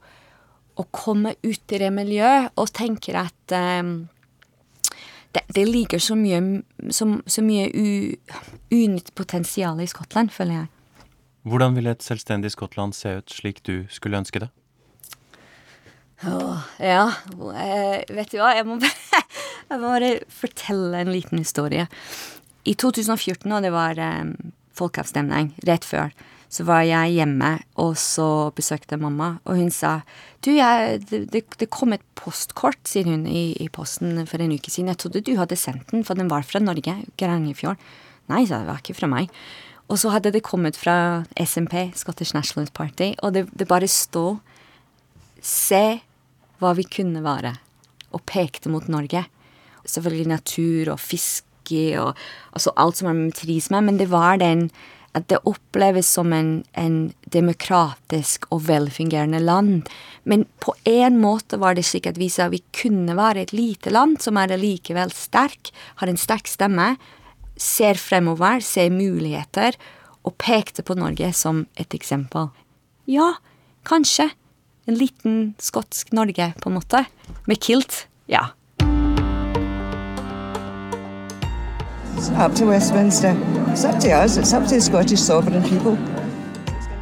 å komme ut i det miljøet og tenke at eh, det, det ligger så mye, så, så mye u, unytt potensial i Skottland, føler jeg. Hvordan ville et selvstendig Skottland se ut slik du skulle ønske det? Åh, ja, eh, vet du hva, jeg må, bare, (laughs) jeg må bare fortelle en liten historie. I 2014, og det var um, folkeavstemning rett før, så var jeg hjemme, og så besøkte mamma, og hun sa Du, jeg, det, det, kom et postkort, sier hun, i, i posten for en uke siden. Jeg trodde du hadde sendt den, for den var fra Norge, Grangefjord. Nei, sa det var ikke fra meg. Og så hadde det kommet fra SMP, Scottish National Party, og det, det bare stod Se hva vi kunne være, og pekte mot Norge. Selvfølgelig natur og fiske og altså alt som har med turisme, men det var den at det oppleves som en, en demokratisk og velfungerende land. Men på en måte var det slik at vi sa vi kunne være et lite land som er likevel sterk, har en sterk stemme, ser fremover, ser muligheter, og pekte på Norge som et eksempel. Ja, kanskje. En liten skotsk Norge, på en måte. Med kilt. Ja.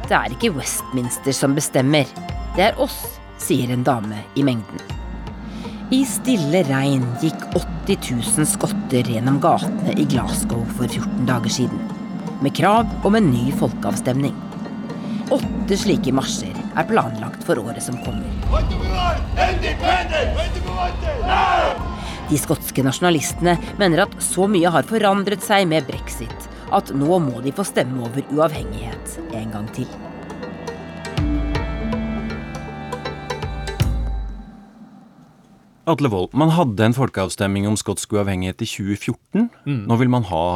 Det er ikke Westminster som bestemmer, det er oss, sier en dame i mengden. I stille regn gikk 80 000 skotter gjennom gatene i Glasgow for 14 dager siden, med krav om en ny folkeavstemning. Åtte slike marsjer er planlagt for året som kommer. De skotske nasjonalistene mener at så mye har forandret seg med brexit at nå må de få stemme over uavhengighet en gang til. Atle Wold, man hadde en folkeavstemning om skotsk uavhengighet i 2014. Mm. Nå vil man ha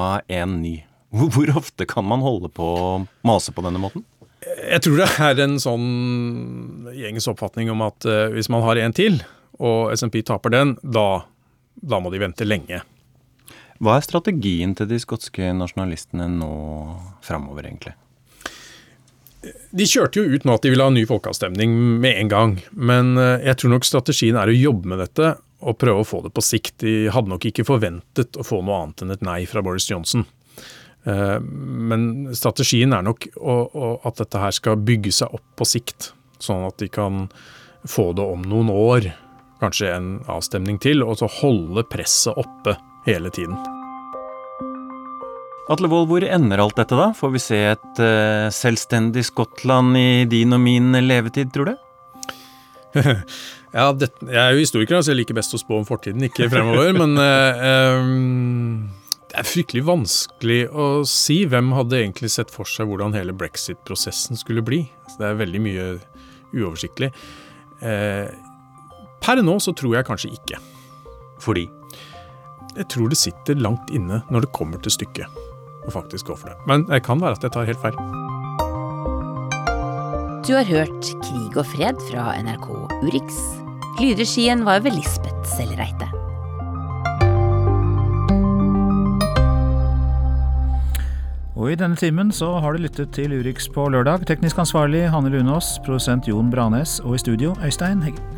en ny. Hvor ofte kan man holde på å mase på denne måten? Jeg tror det er en sånn gjengs oppfatning om at uh, hvis man har en til, og SMP taper den, da, da må de vente lenge. Hva er strategien til de skotske nasjonalistene nå framover, egentlig? De kjørte jo ut nå at de ville ha ny folkeavstemning med en gang. Men eh, jeg tror nok strategien er å jobbe med dette og prøve å få det på sikt. De hadde nok ikke forventet å få noe annet enn et nei fra Boris Johnson. Eh, men strategien er nok at dette her skal bygge seg opp på sikt. Sånn at de kan få det om noen år, kanskje en avstemning til, og så holde presset oppe hele tiden. Atle Wold, hvor ender alt dette, da? Får vi se et uh, selvstendig Skottland i din og min levetid, tror du? (laughs) ja, det, jeg er jo historiker, så jeg liker best å spå om fortiden, ikke fremover. men uh, um, det er fryktelig vanskelig å si. Hvem hadde egentlig sett for seg hvordan hele brexit-prosessen skulle bli? Så det er veldig mye uoversiktlig. Uh, per nå så tror jeg kanskje ikke. Fordi? Jeg tror det sitter langt inne når det kommer til stykket å faktisk gå for det. Men det kan være at jeg tar helt feil. Du har hørt Krig og fred fra NRK Urix. Lydregien var ved Lisbeth Sellereite. Og i denne timen så har du lyttet til Urix på lørdag. Teknisk ansvarlig Hanne Lunås, produsent Jon Branes og i studio Øystein Heggen.